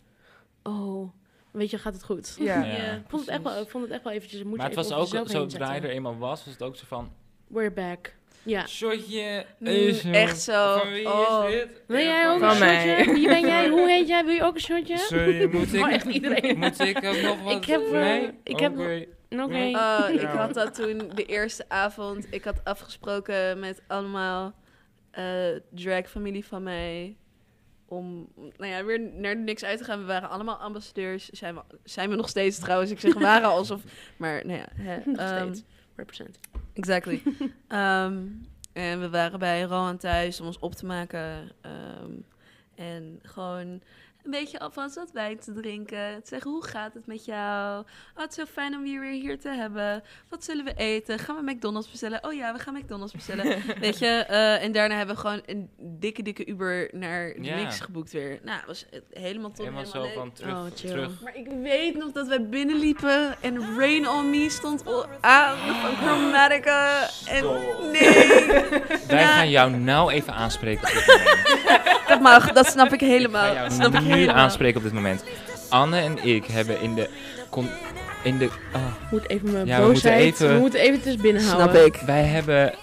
oh, weet je, gaat het goed. Ja. Ja. Ja. Ik vond het echt wel, ik vond het echt wel eventjes, moet Maar het was even ook, zodra je er eenmaal was, was het ook zo van... We're back. Ja. Shotje, Mm, is er. echt zo. Van wie Oh. is dit? Wil jij ook Van een mij. shotje? Wie ben jij? Hoe heet jij? Wil je ook een shotje? Sorry, moet Oh, ik, echt iedereen. moet ik ook nog wat? Ik heb, eh, nee? ik heb- Oké. Oké. Ja. Oh, ik Ja. had dat toen de eerste avond. Ik had afgesproken met allemaal eh drag-familie van mij. Om nou ja, weer naar niks uit te gaan. We waren allemaal ambassadeurs. Zijn we, zijn we nog steeds trouwens. Ik zeg waren alsof. Maar nou ja. Hè, Nog ehm, steeds. Represent. Exactly. Ehm, en we waren bij Rowan thuis om ons op te maken. ehm, en gewoon een beetje alvast wat wijn te drinken. Te zeggen, hoe gaat het met jou? Oh, het is zo fijn om je weer hier te hebben. Wat zullen we eten? Gaan we McDonald's bestellen? Oh ja, we gaan McDonald's bestellen. Weet je, eh, en daarna hebben we gewoon een dikke, dikke Uber naar Ja. niks geboekt weer. Nou, het was het helemaal top. Helemaal zo leuk. van terug, Oh, chill. terug. Maar ik weet nog dat wij binnenliepen en Rain on Me stond aan van Chromatica. En nee, Wij Ja. gaan jou nou even aanspreken. dat mag, dat snap ik Ik ga helemaal. jou Dat snap ik nu helemaal. aanspreken op dit moment. Anne en ik hebben in de... Con in de oh, Moet even mijn Ja, we moeten even- We moeten even tussen binnenhouden. Snap ik. wij hebben...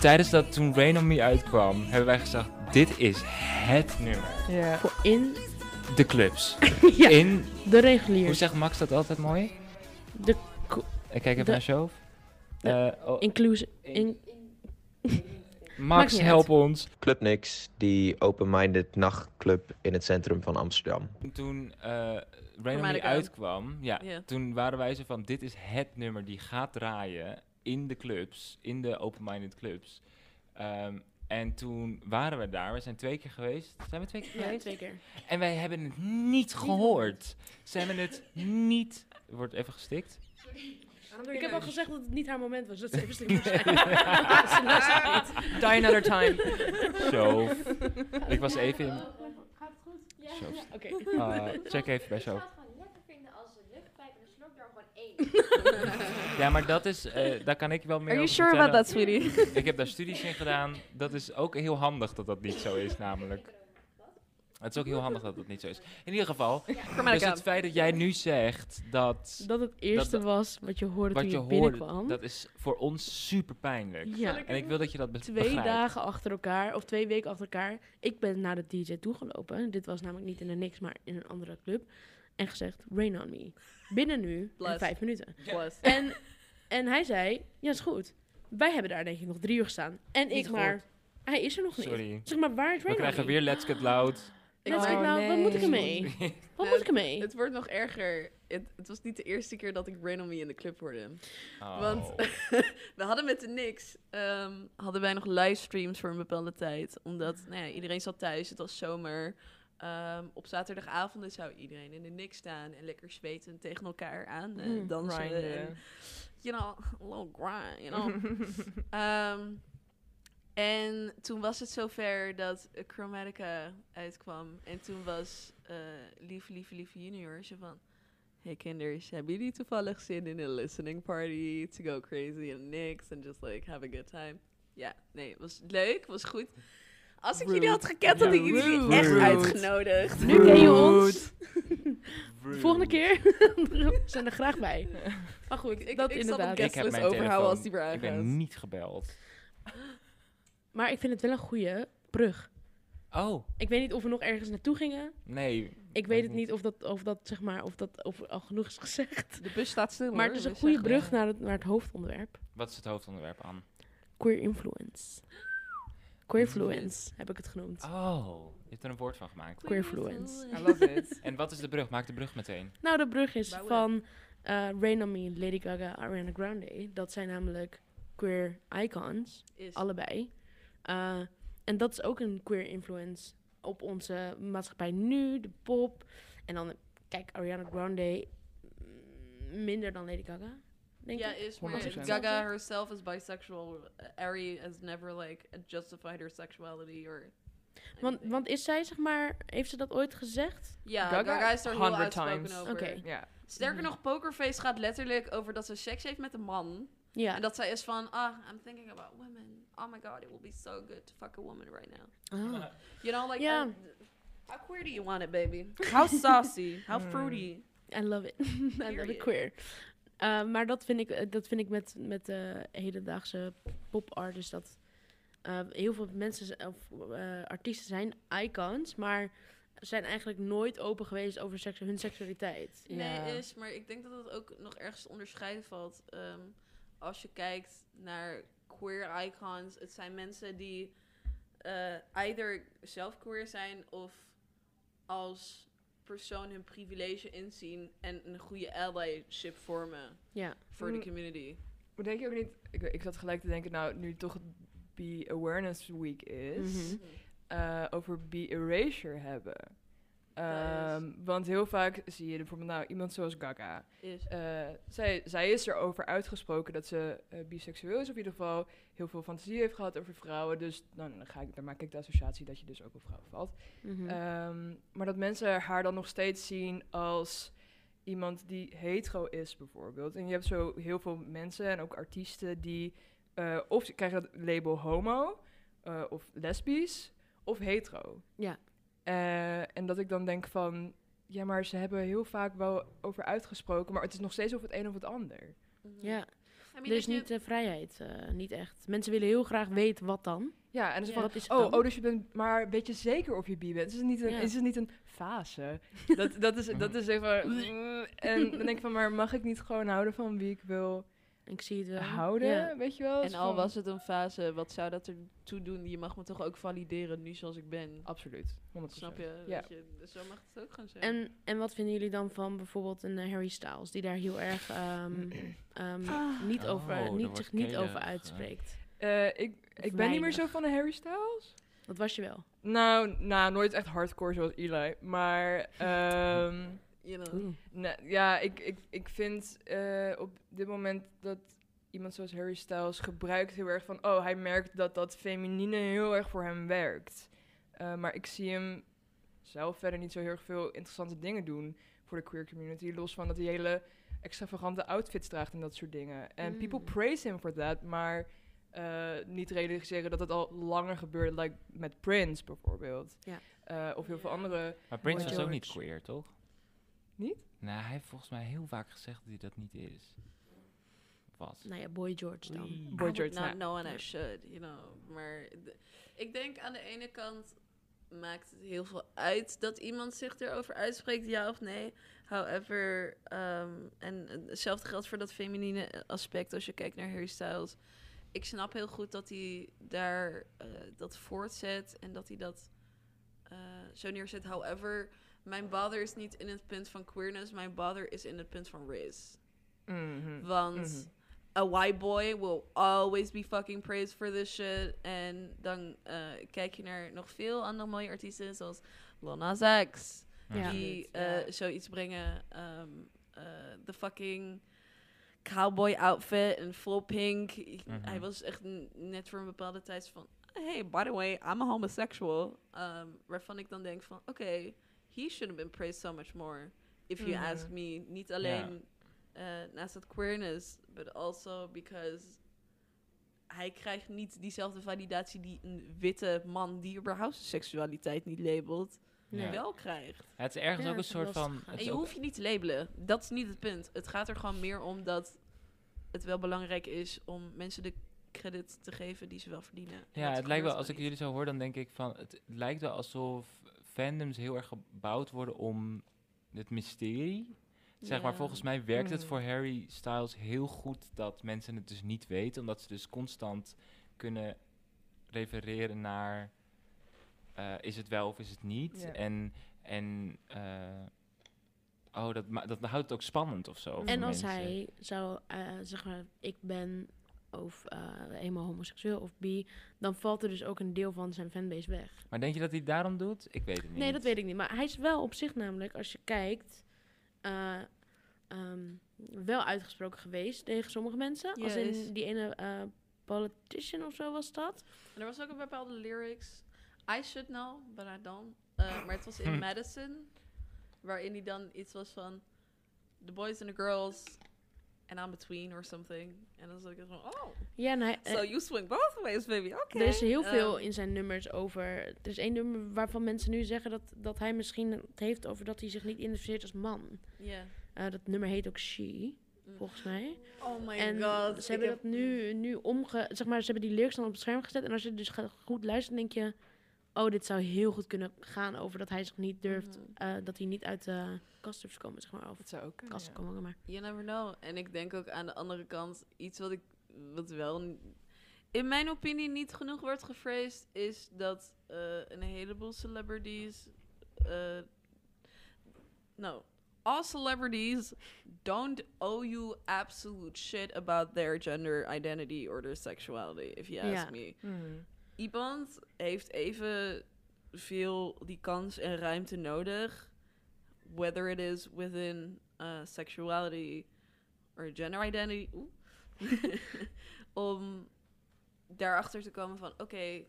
Tijdens dat toen Rain On Me uitkwam, hebben wij gezegd... Dit is het nummer. Ja. Voor in De clubs. ja, In... de Hoe reguliers. zegt Max dat altijd mooi? De Ik kijk even De- naar Shove. Eh, oh, inclusive. In, Max, help ons. Club Nix, die open-minded nachtclub in het centrum van Amsterdam. Toen eh Me Chromatica. uitkwam, ja, Ja. toen waren wij zo van... Dit is het nummer die gaat draaien in de clubs. In de open-minded clubs. Ehm, en toen waren we daar. We zijn twee keer geweest. Zijn we twee keer ja, geweest? twee keer. En wij hebben het niet gehoord. Ze hebben het niet... Er wordt even gestikt. Ik heb al gezegd dat het niet haar moment was. Dat ze even moest zijn. Niet. Die another time. Zo. Ik was even in... Gaat het goed? Ja. Zo. Oké. Uh, check even bij Ik zo. zou het gewoon lekker vinden als de luchtpijp en de slokdarm gewoon één. Ja, maar dat is... eh, daar kan ik wel meer Are you over sure about that, sweetie? Ik heb daar studies in gedaan. Dat is ook heel handig dat dat niet zo is, namelijk. Het is ook heel handig dat dat niet zo is. In ieder geval, dus Chromatica. het feit dat jij nu zegt dat Dat het eerste dat- was wat je hoorde wat toen je je, hoorde, binnenkwam. dat is voor ons super pijnlijk. ja. En ik wil dat je dat be Twee begrijpt. dagen achter elkaar, of twee weken achter elkaar. Ik ben naar de DJ toegelopen. Dit was namelijk niet in de Niks, maar in een andere club. En gezegd, rain on me. Binnen nu, vijf minuten. Plus. En, en hij zei, ja is goed. Wij hebben daar denk ik nog drie uur gestaan. En Niet ik maar, hij is er nog niet. Sorry. Zeg maar, waar is We rain on krijgen weer Let's Get Loud. Let's Oh, loud. Wat moet ik ermee? Wat moet ik ermee? Het wordt nog erger. Het, het was niet de eerste keer dat ik on Me in de club hoorde. Oh. Want we hadden met de niks, ehm, hadden wij nog livestreams voor een bepaalde tijd. Omdat nou ja, iedereen zat thuis, het was zomer. Ehm, op zaterdagavonden zou iedereen in de niks staan en lekker zwetend tegen elkaar aan eh, Mm, dansen. Grinden. En, you know, a little grind, you know. Ehm, en toen was het zover dat Chromatica uitkwam. En toen was eh lieve, lieve, lieve junior zo van... Hey kinders, hebben jullie toevallig zin in een listening party to go crazy and niks and just like have a good time? Ja, nee, het was leuk, was goed. Als ik jullie had gekend, had ik Ja, jullie rude. echt Rude. uitgenodigd. Nu ken je ons. Rude. Volgende keer zijn er graag bij. Maar goed, Ik, dat ik zal inderdaad. Ik mijn overhouden als die weer Ik aangaat. ben niet gebeld. Maar ik vind het wel een goede brug. Oh, Ik weet niet of we nog ergens naartoe gingen. nee. Ik weet het niet of dat, of dat, zeg maar, of dat of al genoeg is gezegd. De bus staat stil Maar het is een goede brug naar het, naar het hoofdonderwerp. Wat is het hoofdonderwerp aan? Queer influence. Queerfluence heb ik het genoemd. Oh, je hebt er een woord van gemaakt. Queerfluence. I love it. En wat is de brug? Maak de brug meteen. Nou, de brug is Bouwen. van eh Rain On Me, Lady Gaga, Ariana Grande. Dat zijn namelijk queer icons, Is. allebei. Eh, en dat is ook een queer influence op onze maatschappij nu, de pop. En dan, kijk, Ariana Grande mm, minder dan Lady Gaga, denk is maar 100%. Gaga herself is bisexual. Ari has never like justified her sexuality or. Want, want is zij, zeg maar, heeft ze dat ooit gezegd? ja, Gaga Gaga, is daar heel 100 uitspoken times. over. Oké. Ja. Sterker nog, Pokerface gaat letterlijk over dat ze seks heeft met een man. Ja. En dat zij is van, ah, I'm thinking about women. Oh my god, it will be so good to fuck a woman right now. Oh. You know, like, uh, how queer do you want it, baby? How saucy? How Mm. fruity? I love it. I love it queer. Uh, maar dat vind ik, eh, dat vind ik met, met de hedendaagse pop art. Dus dat eh, heel veel mensen of eh, artiesten zijn icons, maar zijn eigenlijk nooit open geweest over hun seksualiteit. Ja. Nee, is, maar ik denk dat het ook nog ergens te onderscheiden valt. Ehm, als je kijkt naar queer icons, het zijn mensen die eh either zelf queer zijn of als persoon hun privilege inzien en een goede allyship vormen Ja. voor de Mm. community. Maar denk je ook niet... Ik, ik zat gelijk te denken, nou, nu toch het Be Awareness Week is... Mhm. eh, over Be Erasure hebben. Ehm, want heel vaak zie je bijvoorbeeld nou, iemand zoals Gaga. Eh, zij, zij is erover uitgesproken dat ze eh, biseksueel is, of in ieder geval heel veel fantasie heeft gehad over vrouwen. Dus nou, dan, ga ik, dan maak ik de associatie dat je dus ook op vrouwen valt. Mhm. Ehm, maar dat mensen haar dan nog steeds zien als iemand die hetero is, bijvoorbeeld. En je hebt zo heel veel mensen en ook artiesten die eh, of krijgen dat label homo, of lesbisch, of hetero. Ja. Eh, en dat ik dan denk van, ja, maar ze hebben heel vaak wel over uitgesproken, maar het is nog steeds of het een of het ander. Mhm. ja, I mean, er you- niet de vrijheid, eh, niet echt. Mensen willen heel graag weten wat dan. Ja, en dan is Ja. van, Wat is het oh, dan? oh, dus je bent, maar weet je zeker of je bi bent? Is het niet een, Ja. is het niet een fase? dat, dat is, dat is even, en dan denk ik van, maar mag ik niet gewoon houden van wie ik wil Ik zie het wel. houden? Ja. Weet je wel? En al van- was het een fase, wat zou dat ertoe doen? Je mag me toch ook valideren nu zoals ik ben. Absoluut, 100%. Snap je? Ja. Weet je? Dus zo mag het ook gaan zijn. En, en wat vinden jullie dan van bijvoorbeeld een eh, Harry Styles, die daar heel erg ehm, ehm, niet, Oh, over, niet, zich niet over eh. uitspreekt? Eh, ik, ik ben niet meer zo van de Harry Styles. Dat was je wel. Nou, nou, nooit echt hardcore zoals Eli. Maar ehm, you know. nee, ja, ik, ik, ik vind eh, op dit moment dat iemand zoals Harry Styles gebruikt heel erg van... Oh, hij merkt dat dat feminine heel erg voor hem werkt. Eh, maar ik zie hem zelf verder niet zo heel erg veel interessante dingen doen voor de queer community. Los van dat hij hele extravagante outfits draagt en dat soort dingen. En Mm. people praise him for that, maar eh, niet realiseren dat het al langer gebeurt, like met Prince bijvoorbeeld. Ja. Eh, of heel veel andere. Maar Prince was ook niet queer, toch? Niet? Nou, hij heeft volgens mij heel vaak gezegd dat hij dat niet is. Was. Nou ja, Boy George dan. I Boy would George, not know and. I should, you know. Maar de- ik denk aan de ene kant maakt het heel veel uit dat iemand zich erover uitspreekt, ja of nee. However, ehm, en hetzelfde geldt voor dat feminine aspect als je kijkt naar Harry Styles. Ik snap heel goed dat hij daar eh, dat voortzet en dat hij dat eh, zo neerzet. However, mijn bother is niet in het punt van queerness, mijn bother is in het punt van race. Mhm. Want Mhm. a white boy will always be fucking praised for this shit. En dan eh, kijk je naar nog veel andere mooie artiesten, zoals Lil Nas X, Ja. die eh, zoiets brengen. ehm, eh, De fucking cowboy outfit en vol pink. I- Mhm. Hij was echt net voor een bepaalde tijd van... Hey, by the way, I'm a homosexual. Ehm, waarvan ik dan denk van... Oké, he should have been praised so much more. If you ask me. Niet alleen eh, naast dat queerness, but also because hij krijgt niet diezelfde validatie die een witte man die überhaupt zijn seksualiteit niet labelt, wel krijgt. Het is ergens Ja, ook een soort van... En het je hoeft je niet te labelen. Dat is niet het punt. Het gaat er gewoon meer om dat het wel belangrijk is om mensen de credit te geven die ze wel verdienen. En Ja, het lijkt wel, als ik jullie zo hoor, dan denk ik van, het lijkt wel alsof fandoms heel erg gebouwd worden om het mysterie. Zeg maar, volgens mij werkt het Mm. voor Harry Styles heel goed dat mensen het dus niet weten, omdat ze dus constant kunnen refereren naar, eh, is het wel of is het niet? En, en eh, oh, dat, dat houdt het ook spannend of zo. En als mensen. hij zou uh, zeg maar, ik ben of uh, eenmaal homoseksueel of bi, dan valt er dus ook een deel van zijn fanbase weg. Maar denk je dat hij het daarom doet? Ik weet het niet. Nee, dat weet ik niet. Maar hij is wel op zich namelijk, als je kijkt, uh, um, wel uitgesproken geweest tegen sommige mensen. Als in die ene uh, politician of zo was dat. En er was ook een bepaalde lyrics. I should know, but I don't. Uh, maar het was in Madison. Waarin hij dan iets was van... The boys and the girls and I'm between or something. En dan zat ik van, oh, Ja, en hij, so you swing both ways, baby. Oké. er is heel veel Ehm, in zijn nummers over... Er is één nummer waarvan mensen nu zeggen dat, dat hij misschien het heeft over dat hij zich niet identificeert als man. Ja. Eh, dat nummer heet ook She, Mm. volgens mij. Oh my en god. ze hebben heb- dat nu, nu omge... Zeg maar, ze hebben die lyrics dan op het scherm gezet. En als je dus gaat goed luistert, denk je... Oh, dit zou heel goed kunnen gaan over dat hij zich niet durft... Mhm. eh, dat hij niet uit de kast durft te komen, zeg maar. Of Dat zou ook kunnen, kast ja. komen, maar... You never know. En ik denk ook aan de andere kant, iets wat ik, wat wel in mijn opinie niet genoeg wordt gephrased, is dat eh, een heleboel celebrities, eh no, all celebrities don't owe you absolute shit about their gender identity or their sexuality, if you ask me. Mhm. Iemand heeft even veel die kans en ruimte nodig, whether it is within uh, sexuality or gender identity, om daarachter te komen van, oké,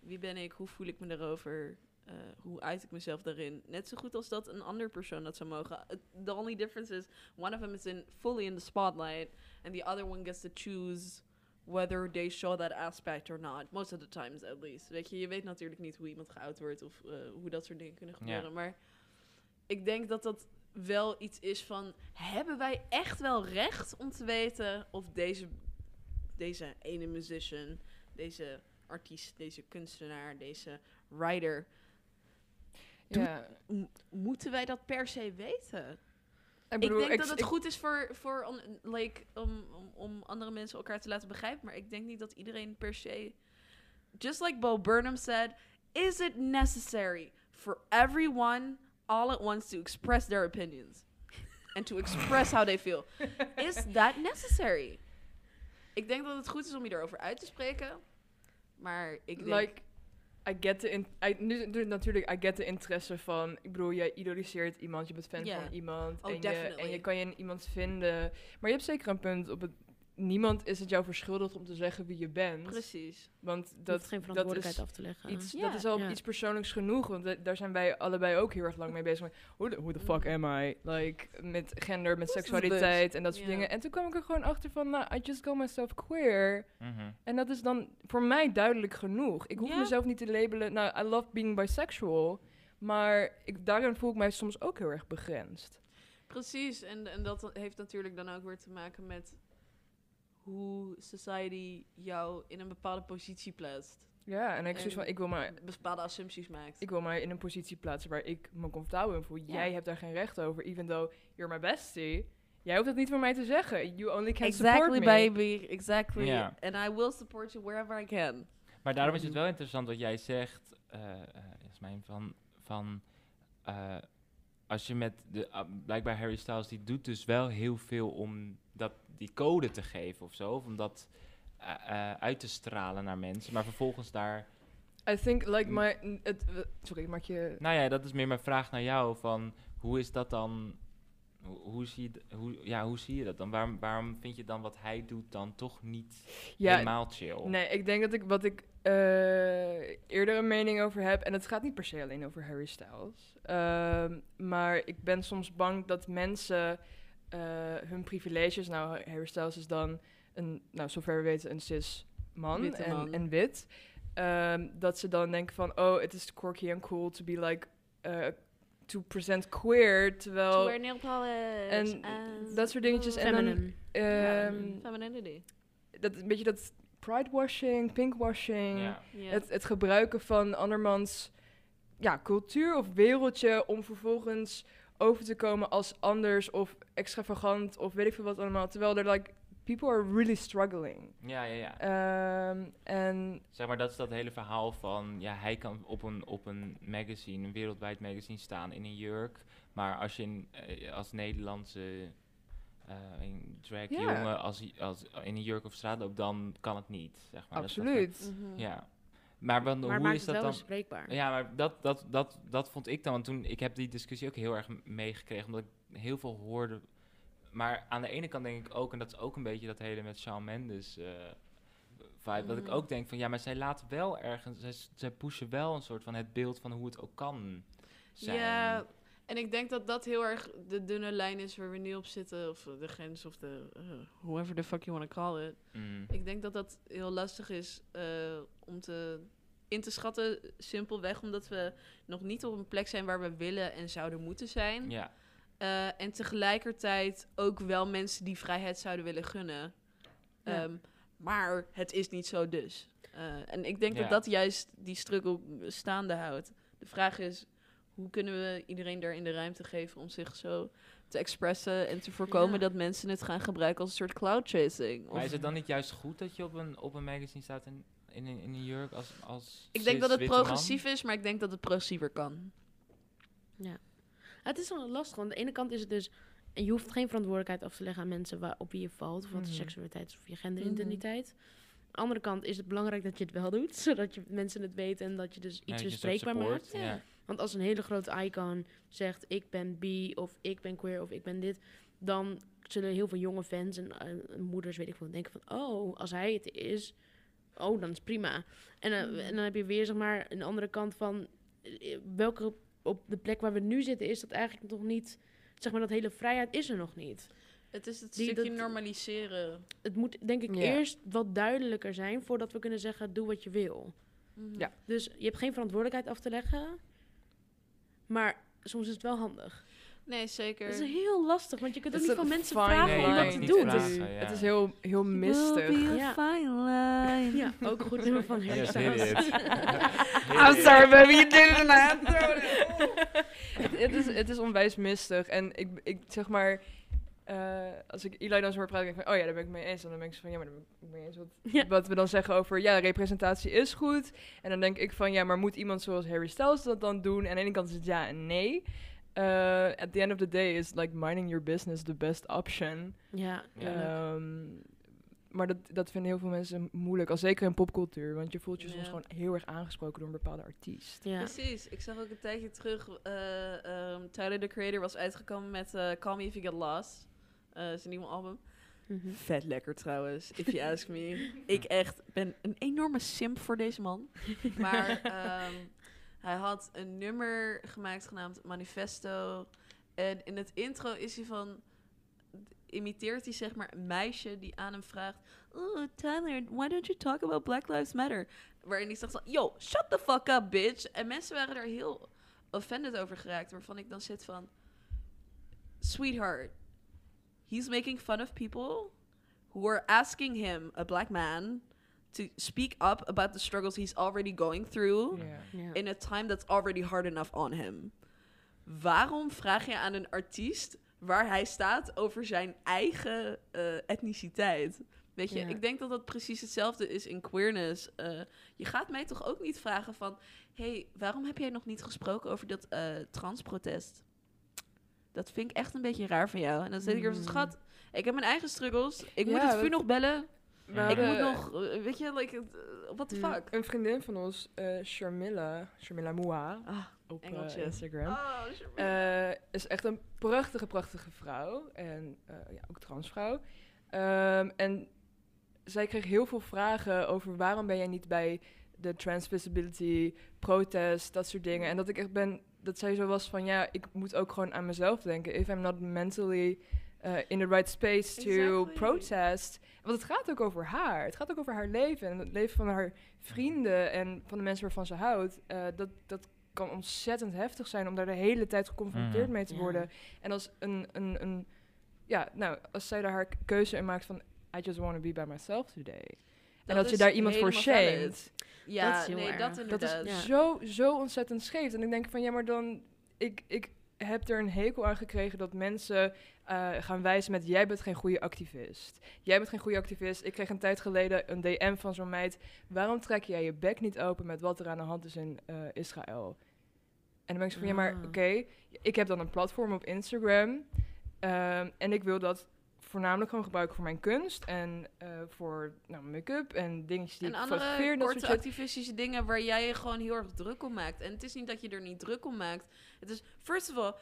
wie ben ik, hoe voel ik me daarover, eh, hoe uit ik mezelf daarin. Net zo goed als dat een ander persoon dat zou mogen. The only difference is, one of them is in, fully in the spotlight, and the other one gets to choose whether they show that aspect or not. Most of the times at least. Weet je, je weet natuurlijk niet hoe iemand geout wordt of eh, hoe dat soort dingen kunnen gebeuren. Maar ik denk dat dat wel iets is van... Hebben wij echt wel recht om te weten of deze, deze ene musician, deze artiest, deze kunstenaar, deze writer... Ja. moeten wij dat per se weten? Ik, denk dat het goed is voor, voor on- like, om, om, om andere mensen elkaar te laten begrijpen. Maar ik denk niet dat iedereen per se. Just like Bo Burnham said, is it necessary for everyone all at once to express their opinions? And to express how they feel. Is that necessary? Ik denk dat het goed is om je erover uit te spreken. Maar ik denk... like, I get the in, I, nu, nu natuurlijk, I get de interesse van, ik bedoel, jij idoliseert iemand, je bent fan van iemand Oh, en, je, en je kan je in iemand vinden. Maar je hebt zeker een punt op het, niemand is het jou verschuldigd om te zeggen wie je bent. Precies. Want Dat dat, geen dat verantwoordelijkheid is af te leggen. iets, Ja. dat is al Ja. iets persoonlijks genoeg, want da- daar zijn wij allebei ook heel erg lang mee bezig. The, who the fuck am I? Like, met gender, met seksualiteit en dat soort Ja. dingen. En toen kwam ik er gewoon achter van, nou, I just call myself queer. Mhm. En dat is dan voor mij duidelijk genoeg. Ik hoef mezelf niet te labelen. Nou, I love being bisexual. Maar ik, daarin voel ik mij soms ook heel erg begrensd. Precies, en, en dat heeft natuurlijk dan ook weer te maken met hoe society jou in een bepaalde positie plaatst. Ja, en ik, zoiets En van, ik, wil maar, bepaalde assumpties maakt. ik wil mij in een positie plaatsen waar ik me comfortabel in voel. Ja. Jij hebt daar geen recht over, even though you're my bestie. Jij hoeft het niet voor mij te zeggen. You only can exactly, support me. baby. Exactly. Ja. And I will support you wherever I can. Maar daarom is het wel interessant wat jij zegt, eh eh, Jasmijn, van, van eh, als je met de, ah, blijkbaar Harry Styles, die doet dus wel heel veel om dat, die code te geven of zo, of om dat eh, eh, uit te stralen naar mensen, maar vervolgens daar, I think, like, my... Sorry, maak je... nou ja, dat is meer mijn vraag naar jou, van hoe is dat dan, hoe, hoe, zie, je, hoe, ja, hoe zie je dat dan? Waarom, waarom vind je dan wat hij doet dan toch niet Ja, helemaal chill? Nee, ik denk dat ik wat ik eh, eerder een mening over heb, en het gaat niet per se alleen over Harry Styles, ehm, maar ik ben soms bang dat mensen eh, hun privileges, nou Harry Styles is dan een, nou zover we weten, een cis man Witte en, man. en wit, ehm, dat ze dan denken van, oh, het is quirky en cool to be like, eh, to present queer, terwijl... to wear nail polish. en dat soort dingetjes. En dan, ehm, Femininity. dat, een beetje dat pride-washing, pink-washing. Ja. Ja. Het, het gebruiken van andermans ja, cultuur of wereldje om vervolgens over te komen als anders of extravagant of weet ik veel wat allemaal. Terwijl er like people are really struggling. Ja, ja, ja. Ehm, en Zeg maar, dat is dat hele verhaal van, ja, hij kan op een, op een magazine, een wereldwijd magazine staan in een jurk. Maar als je in, eh, als Nederlandse eh een drag jongen als, hij- als, in een jurk of straat loopt, dan kan het niet. Zeg maar. Dat is dat absoluut. Mhm. ja. Maar, hoe maakt is het dat wel dan? bespreekbaar. Ja, maar dat, dat, dat, dat vond ik dan. Want toen, ik heb die discussie ook heel erg meegekregen, omdat ik heel veel hoorde. Maar aan de ene kant denk ik ook, en dat is ook een beetje dat hele met Shawn Mendes eh vibe, dat ik Mhm. ook denk van, ja, maar zij laten wel ergens, zij, zij pushen wel een soort van het beeld van hoe het ook kan zijn. Ja, En ik denk dat dat heel erg de dunne lijn is waar we nu op zitten. Of de grens of de... eh, whoever the fuck you want to call it. Mm. Ik denk dat dat heel lastig is eh, om te, in te schatten. Simpelweg omdat we nog niet op een plek zijn waar we willen en zouden moeten zijn. Ja, Eh, en tegelijkertijd ook wel mensen die vrijheid zouden willen gunnen. Ja. Ehm, maar het is niet zo dus. Eh, en ik denk Ja. dat dat juist die struggle staande houdt. De vraag is, hoe kunnen we iedereen daarin de ruimte geven om zich zo te expressen en te voorkomen Ja. dat mensen het gaan gebruiken als een soort cloud chasing? maar is het dan niet juist goed dat je op een, op een magazine staat in, in, een- in een jurk als, als Ik denk dat het man? progressief is, maar ik denk dat het progressiever kan. Het is wel lastig, want aan de ene kant is het dus... En je hoeft geen verantwoordelijkheid af te leggen aan mensen waar, op wie je valt. Of wat je Mhm. seksualiteit is of je genderidentiteit. Aan de andere kant is het belangrijk dat je het wel doet. Zodat je mensen het weten en dat je dus Ja, iets bespreekbaar maakt. Ja. Want als een hele grote icon zegt ik ben bi of ik ben queer of ik ben dit, dan zullen heel veel jonge fans en moeders, weet ik veel, denken van oh, als hij het is, oh, dan is prima. En, eh, Mm. en dan heb je weer zeg maar een andere kant van eh, welke op de plek waar we nu zitten is dat eigenlijk nog niet, zeg maar dat hele vrijheid is er nog niet. Het is het Die- stukje dat- normaliseren. Het moet denk ik Ja. eerst wat duidelijker zijn voordat we kunnen zeggen doe wat je wil. Mhm. Ja. Dus je hebt geen verantwoordelijkheid af te leggen, maar soms is het wel handig. Nee, zeker. Het is heel lastig, want je kunt ook niet van mensen vragen Nee, om je dat te het doen. niet Het vragen. is, ja. het is heel, heel mistig. Ja. fine line. Ja, ook een goed nummer van Harry Yes, Styles. I'm sorry, baby, you did it het, het, is, het is onwijs mistig. En ik, ik zeg maar, eh, als ik Eli dan zo hoor praten, denk ik van, oh ja, daar ben ik mee eens. En dan ben ik van, ja, maar daar ben ik mee eens. Wat, Ja. wat we dan zeggen over, ja, representatie is goed. En dan denk ik van, ja, maar moet iemand zoals Harry Styles dat dan doen? En aan de ene kant is het ja en nee. Eh, at the end of the day is like minding your business the best option. Ja, Ja. Ehm, maar dat, dat vinden heel veel mensen moeilijk, al zeker in popcultuur. Want je voelt je soms gewoon heel erg aangesproken door een bepaalde artiest. ja. Precies. Ik zag ook een tijdje terug, eh ehm, Tyler, the Creator, was uitgekomen met Call Me If You Get Lost. Eh zijn nieuwe album. Mhm. Vet lekker trouwens, if you ask me. Ik echt ben een enorme simp voor deze man. Maar ehm, hij had een nummer gemaakt genaamd Manifesto. En in het intro is hij van... Imiteert hij zeg maar een meisje die aan hem vraagt... Oh, Tyler, why don't you talk about Black Lives Matter? Waarin hij zegt van... Yo, shut the fuck up, bitch. En mensen waren daar heel offended over geraakt. Waarvan ik dan zit van... Sweetheart, he's making fun of people who are asking him, a black man, to speak up about the struggles he's already going through in a time that's already hard enough on him. Waarom vraag je aan een artiest waar hij staat over zijn eigen eh, etniciteit? Weet je, ik denk dat dat precies hetzelfde is in queerness. Eh, je gaat mij toch ook niet vragen van... hey, waarom heb jij nog niet gesproken over dat eh transprotest? Dat vind ik echt een beetje raar van jou. En dan zeg ik er van, Mm. schat, ik heb mijn eigen struggles. Ik moet het vuur nog bellen. Ja. Ik moet nog, eh, weet je, like, uh, what the Mm. fuck? Een vriendin van ons, eh Sharmilla, Sharmilla Moua, Ah, op eh. Instagram. oh, Eh, is echt een prachtige, prachtige vrouw. En eh, ja, ook transvrouw. Ehm, en zij kreeg heel veel vragen over waarom ben jij niet bij de trans visibility protest, dat soort dingen. En dat ik echt ben, dat zij zo was van ja, ik moet ook gewoon aan mezelf denken. If I'm not mentally eh, in the right space to Exactly. protest. Want het gaat ook over haar. Het gaat ook over haar leven en het leven van haar vrienden en van de mensen waarvan ze houdt. Eh, dat, dat kan ontzettend heftig zijn om daar de hele tijd geconfronteerd Mhm. mee te worden. En als een, een, een, ja, nou, als zij daar haar keuze in maakt van, I just want to be by myself today. En dat je daar iemand voor shamed. Ja, Dat is heel nee, erg. dat is Ja. zo, zo ontzettend scheef. En ik denk van, ja, maar dan, ik, ik heb er een hekel aan gekregen dat mensen eh, gaan wijzen met, jij bent geen goede activist. Jij bent geen goede activist. Ik kreeg een tijd geleden een DM van zo'n meid, waarom trek jij je bek niet open met wat er aan de hand is in eh, Israël? En dan ben ik zo van, ja, maar Ah. oké, ik heb dan een platform op Instagram ehm, en ik wil dat voornamelijk gewoon gebruiken voor mijn kunst en eh, voor nou, make-up en dingetjes die En ik andere fotografeer en korte activistische dingen waar jij je gewoon heel erg druk om maakt. En het is niet dat je er niet druk om maakt. Het is, first of all,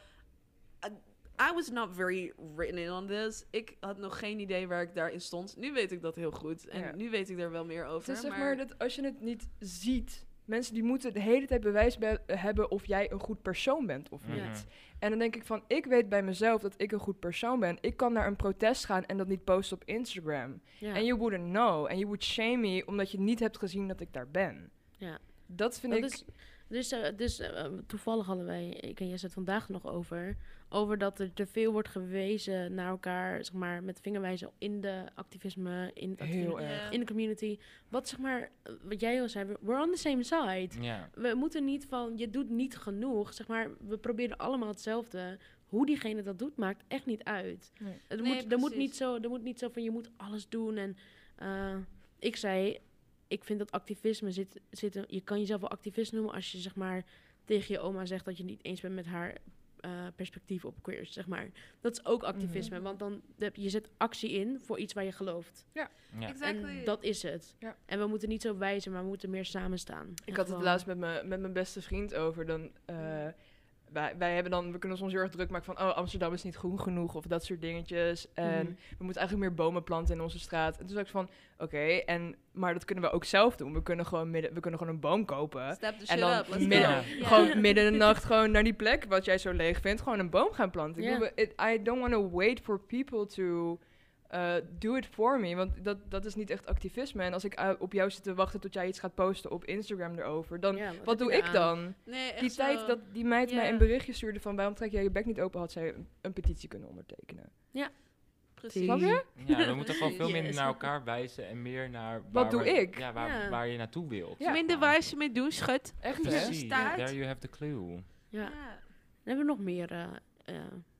I, was not very written in on this. Ik had nog geen idee waar ik daarin stond. Nu weet ik dat heel goed. En Ja. nu weet ik er wel meer over. Het is zeg maar dat als je het niet ziet mensen die moeten de hele tijd bewijs be- hebben of jij een goed persoon bent of Mhm. niet. En dan denk ik van, ik weet bij mezelf dat ik een goed persoon ben. Ik kan naar een protest gaan en dat niet posten op Instagram. Ja. En you wouldn't know. En you would shame me omdat je niet hebt gezien dat ik daar ben. Ja. Dat vind Dat ik... is- dus eh, dus eh, toevallig hadden wij, ik en Jess het vandaag nog over, over dat er te veel wordt gewezen naar elkaar, zeg maar, met vingerwijzen in de activisme, in, het activisme, Heel erg. Ja. in de community. Wat zeg maar, wat jij al zei, we're on the same side. We moeten niet van, je doet niet genoeg, zeg maar, we proberen allemaal hetzelfde. Hoe diegene dat doet, maakt echt niet uit. Nee. Moet, er, moet precies. niet zo, er moet niet zo van, je moet alles doen. En eh, ik zei, ik vind dat activisme zit, zit... Je kan jezelf wel activist noemen als je, zeg maar, tegen je oma zegt dat je niet eens bent met haar eh, perspectief op queers, zeg maar. Dat is ook activisme, want dan heb je, zet actie in voor iets waar je gelooft. Ja. Exactly. En dat is het. Ja. En we moeten niet zo wijzen, maar we moeten meer samen staan. Ik had het laatst met, me, met mijn beste vriend over. Dan, eh, wij, wij hebben dan, we kunnen ons soms heel erg druk maken van... oh, Amsterdam is niet groen genoeg of dat soort dingetjes. En Mhm. we moeten eigenlijk meer bomen planten in onze straat. En toen zei ik van, oké, en maar dat kunnen we ook zelf doen. We kunnen gewoon, midden, we kunnen gewoon een boom kopen. Step the En shit dan up. Midden-. Gewoon midden in de nacht gewoon naar die plek wat jij zo leeg vindt. Gewoon een boom gaan planten. Ik Ja. bedoel, it- I don't want to wait for people to uh, do it for me. Want dat, dat is niet echt activisme. En als ik uh, op jou zit te wachten tot jij iets gaat posten op Instagram erover... dan Ja, wat doe ik dan? Nee, echt Die zo. tijd dat die meid mij Ja. een berichtje stuurde van... waarom trek jij je bek niet open, had zij een, een petitie kunnen ondertekenen. Precies. Snap je? Ja, we moeten gewoon veel minder Yes. naar elkaar wijzen en meer naar Wat waar doe we- ik? Ja, waar, Ja. waar je naartoe wilt. Ja. Minder wijze mee doen, schut. Echt Precies. Staat. There you have the clue. Ja. Dan hebben we nog meer eh, eh,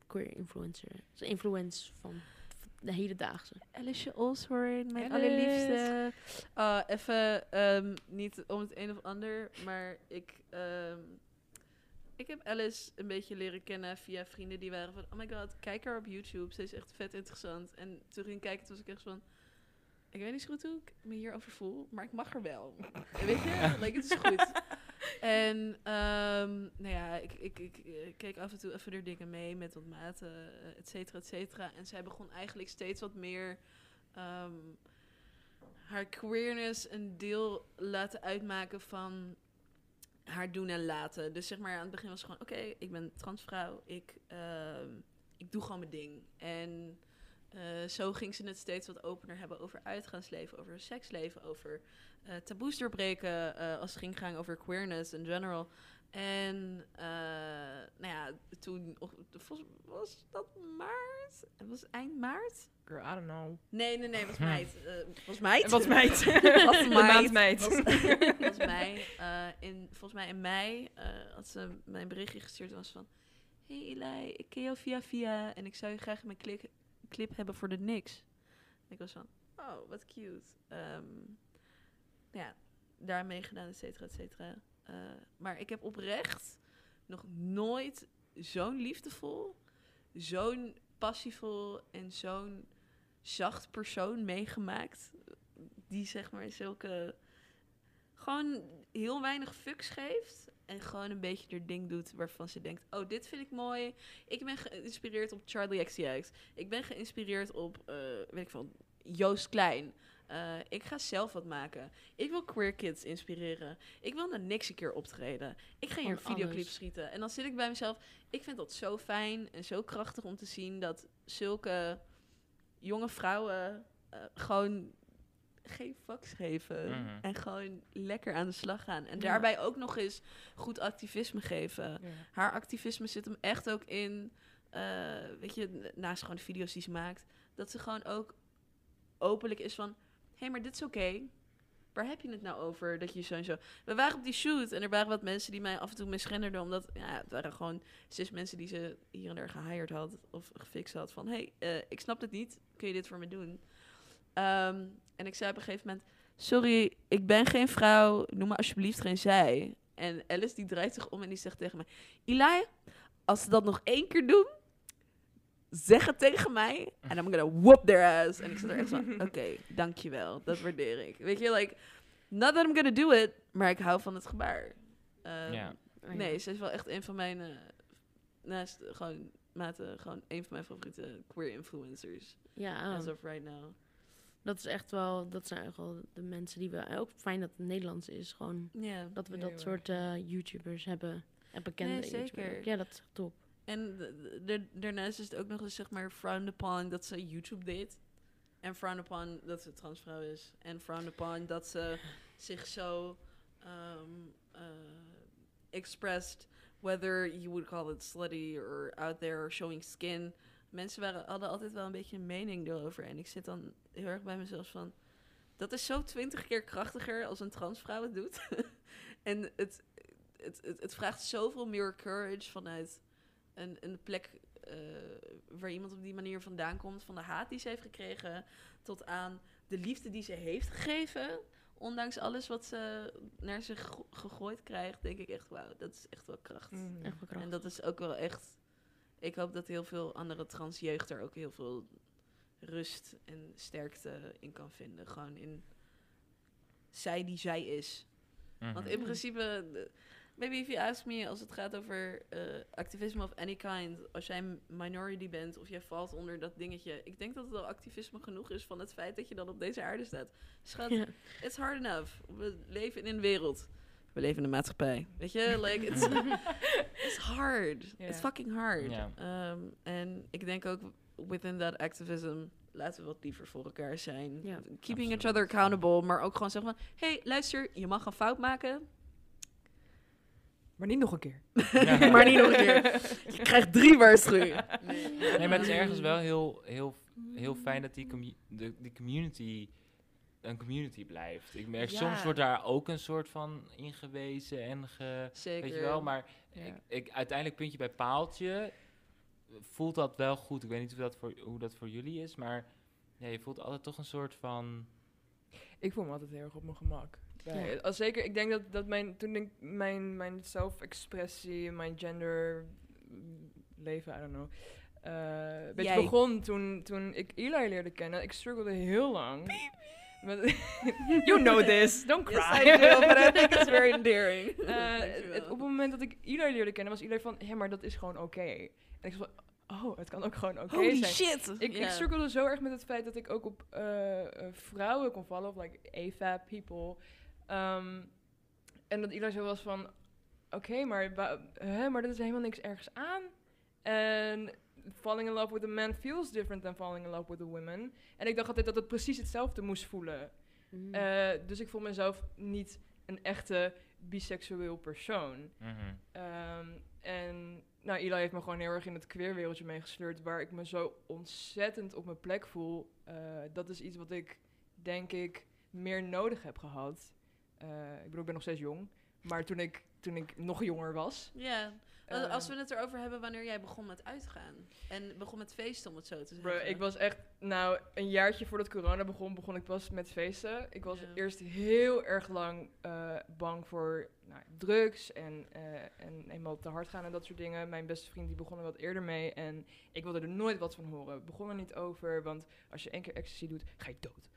queer influencer. Dus influence van de hedendaagse. Alice Osborne, mijn Alice. allerliefste. Ah, even, ehm, niet om het een of ander, maar ik, ehm, ik heb Alice een beetje leren kennen via vrienden die waren van, oh my god, kijk haar op YouTube, ze is echt vet interessant. En toen ging ik kijken, toen was ik echt van, ik weet niet zo goed hoe ik me hierover voel, maar ik mag er wel. weet je, like, het is goed. En ehm, nou ja, ik, ik, ik, eh, keek af en toe even er dingen mee met wat maten, eh, et cetera, et cetera. En zij begon eigenlijk steeds wat meer ehm, haar queerness een deel laten uitmaken van haar doen en laten. Dus zeg maar, aan het begin was gewoon, oké, ik ben transvrouw, ik, ehm, ik doe gewoon mijn ding. En eh, zo ging ze het steeds wat opener hebben over uitgaansleven, over seksleven, over eh, taboes doorbreken eh, als het ging gaan over queerness in general. En nou ja, toen was dat maart? Het was eind maart? Girl, I don't know. Nee, nee, nee, was meid. Was meid? Wat meid. Was meid. maand meid. Was, was mei. In, volgens mij in mei had ze mij een berichtje gestuurd. en was van... Hey Eli, ik ken jou via via. En ik zou je graag in mijn clip, clip hebben voor de niks. Ik was van... Oh, wat cute. Ehm, ja, daar meegedaan, et cetera, et cetera. Eh, maar ik heb oprecht nog nooit zo'n liefdevol, zo'n passievol en zo'n zacht persoon meegemaakt. Die zeg maar zulke. gewoon heel weinig fucks geeft. En gewoon een beetje haar ding doet waarvan ze denkt: Oh, dit vind ik mooi. Ik ben geïnspireerd op Charlie XCX. Ik ben geïnspireerd op, eh, weet ik veel, Joost Klein. Eh, ik ga zelf wat maken. Ik wil queer kids inspireren. Ik wil naar niks een keer optreden. Ik ga hier een videoclip schieten. En dan zit ik bij mezelf. Ik vind dat zo fijn en zo krachtig om te zien dat zulke jonge vrouwen eh, gewoon geen fucks geven. Mhm. En gewoon lekker aan de slag gaan. En Ja. daarbij ook nog eens goed activisme geven. Ja. Haar activisme zit hem echt ook in, eh, weet je, naast gewoon de video's die ze maakt, dat ze gewoon ook openlijk is van, hé, hey, maar dit is oké. Waar heb je het nou over? Dat je zo en zo. We waren op die shoot en er waren wat mensen die mij af en toe misgenderden, omdat ja, het waren gewoon zes mensen die ze hier en daar gehired had of gefixt had van, hé, hey, eh, ik snap het niet. Kun je dit voor me doen? Ehm, en ik zei op een gegeven moment, sorry, ik ben geen vrouw, noem me alsjeblieft geen zij. En Alice die draait zich om en die zegt tegen mij, Eli, als ze dat nog één keer doen, zeg het tegen mij en I'm gonna whoop their ass. En ik zat er echt van, oké, dankjewel, dat waardeer ik. Weet je, like, not that I'm gonna do it, maar ik hou van het gebaar. Ehm. Nee, ze is wel echt een van mijn, eh, naast gewoon mate, gewoon een van mijn favoriete queer influencers Ja, as of right now. Dat is echt wel, dat zijn echt wel de mensen die we, ook fijn dat het Nederlands is, gewoon Ja. dat we dat soort eh, YouTubers hebben en bekende Nee, YouTubers. Ja, dat is top. En daarnaast is het ook nog eens zeg maar frowned upon dat ze YouTube deed. En frowned upon dat ze transvrouw is. En frowned upon dat ze zich zo um, uh, expressed, whether you would call it slutty or out there or showing skin. Mensen waren, hadden altijd wel een beetje een mening erover. En ik zit dan heel erg bij mezelf van... Dat is zo twintig keer krachtiger als een transvrouw het doet. en het, het, het, het vraagt zoveel meer courage vanuit een, een plek eh, waar iemand op die manier vandaan komt. Van de haat die ze heeft gekregen tot aan de liefde die ze heeft gegeven. Ondanks alles wat ze naar zich gego- gegooid krijgt, denk ik echt, wauw, dat is echt wel kracht. Mhm. Echt wel En krachtig. dat is ook wel echt. Ik hoop dat heel veel andere transjeugd er ook heel veel rust en sterkte in kan vinden. Gewoon in zij die zij is. Want Mhm. in principe, maybe if you ask me, als het gaat over eh, activisme of any kind, als jij een minority bent of jij valt onder dat dingetje, ik denk dat het al activisme genoeg is van het feit dat je dan op deze aarde staat. Schat, it's hard enough. We leven in een wereld. We leven in een maatschappij. Weet je, like, it's, it's hard. Ja. It's fucking hard. Ehm, en ik denk ook within that activism, laten we wat liever voor elkaar zijn. Keeping each other accountable, maar ook gewoon zeggen van, hey, luister, je mag een fout maken, Maar niet nog een keer. Ja. maar niet nog een keer. Je krijgt drie waarschuwingen. Nee, Nee, maar het is ergens wel heel, heel, heel fijn dat die, commu- de, die community een community blijft. Ik merk, Ja. soms wordt daar ook een soort van ingewezen en ge... Zeker. Weet je wel, maar Ja. ik, ik, uiteindelijk puntje bij paaltje voelt dat wel goed. Ik weet niet hoe dat voor, hoe dat voor jullie is, maar ja, je voelt altijd toch een soort van... Ik voel me altijd heel erg op mijn gemak. Ja. Als zeker, ik denk dat, dat mijn, toen ik mijn, mijn zelfexpressie, mijn gender leven, I don't know, eh, een beetje Jij. begon toen, toen ik Eli leerde kennen. Ik struggelde heel lang. you know this, don't cry. Yes, I do, but I think it's very endearing. Eh, het- op het moment dat ik Eli leerde kennen, was Eli van, hé, maar dat is gewoon oké. En ik was van, oh, het kan ook gewoon oké Holy zijn. shit! Ik, ik Ja. struggelde zo erg met het feit dat ik ook op eh, eh, vrouwen kon vallen, of like AFAB people. Ehm, en dat iedereen zo was van, oké, maar, hè, maar er is helemaal niks ergens aan. En falling in love with a man feels different than falling in love with a woman. En ik dacht altijd dat het precies hetzelfde moest voelen. Mm. Eh, dus ik voel mezelf niet een echte biseksueel persoon. mhm. Ehm, en nou, Eli heeft me gewoon heel erg in het queerwereldje meegesleurd, waar ik me zo ontzettend op mijn plek voel. Eh, dat is iets wat ik, denk ik, meer nodig heb gehad. Eh, ik bedoel, ik ben nog steeds jong, maar toen ik, toen ik nog jonger was... Ja, als- eh, als we het erover hebben wanneer jij begon met uitgaan. En begon met feesten, om het zo te Bro, zeggen. ik was echt, nou, een jaartje voordat corona begon, begon ik pas met feesten. Ik was Ja. eerst heel erg lang eh, bang voor nou, drugs en, eh, en eenmaal te hard gaan en dat soort dingen. Mijn beste vriend die begon er wat eerder mee en ik wilde er nooit wat van horen. We begonnen er niet over, want als je één keer ecstasy doet, ga je dood.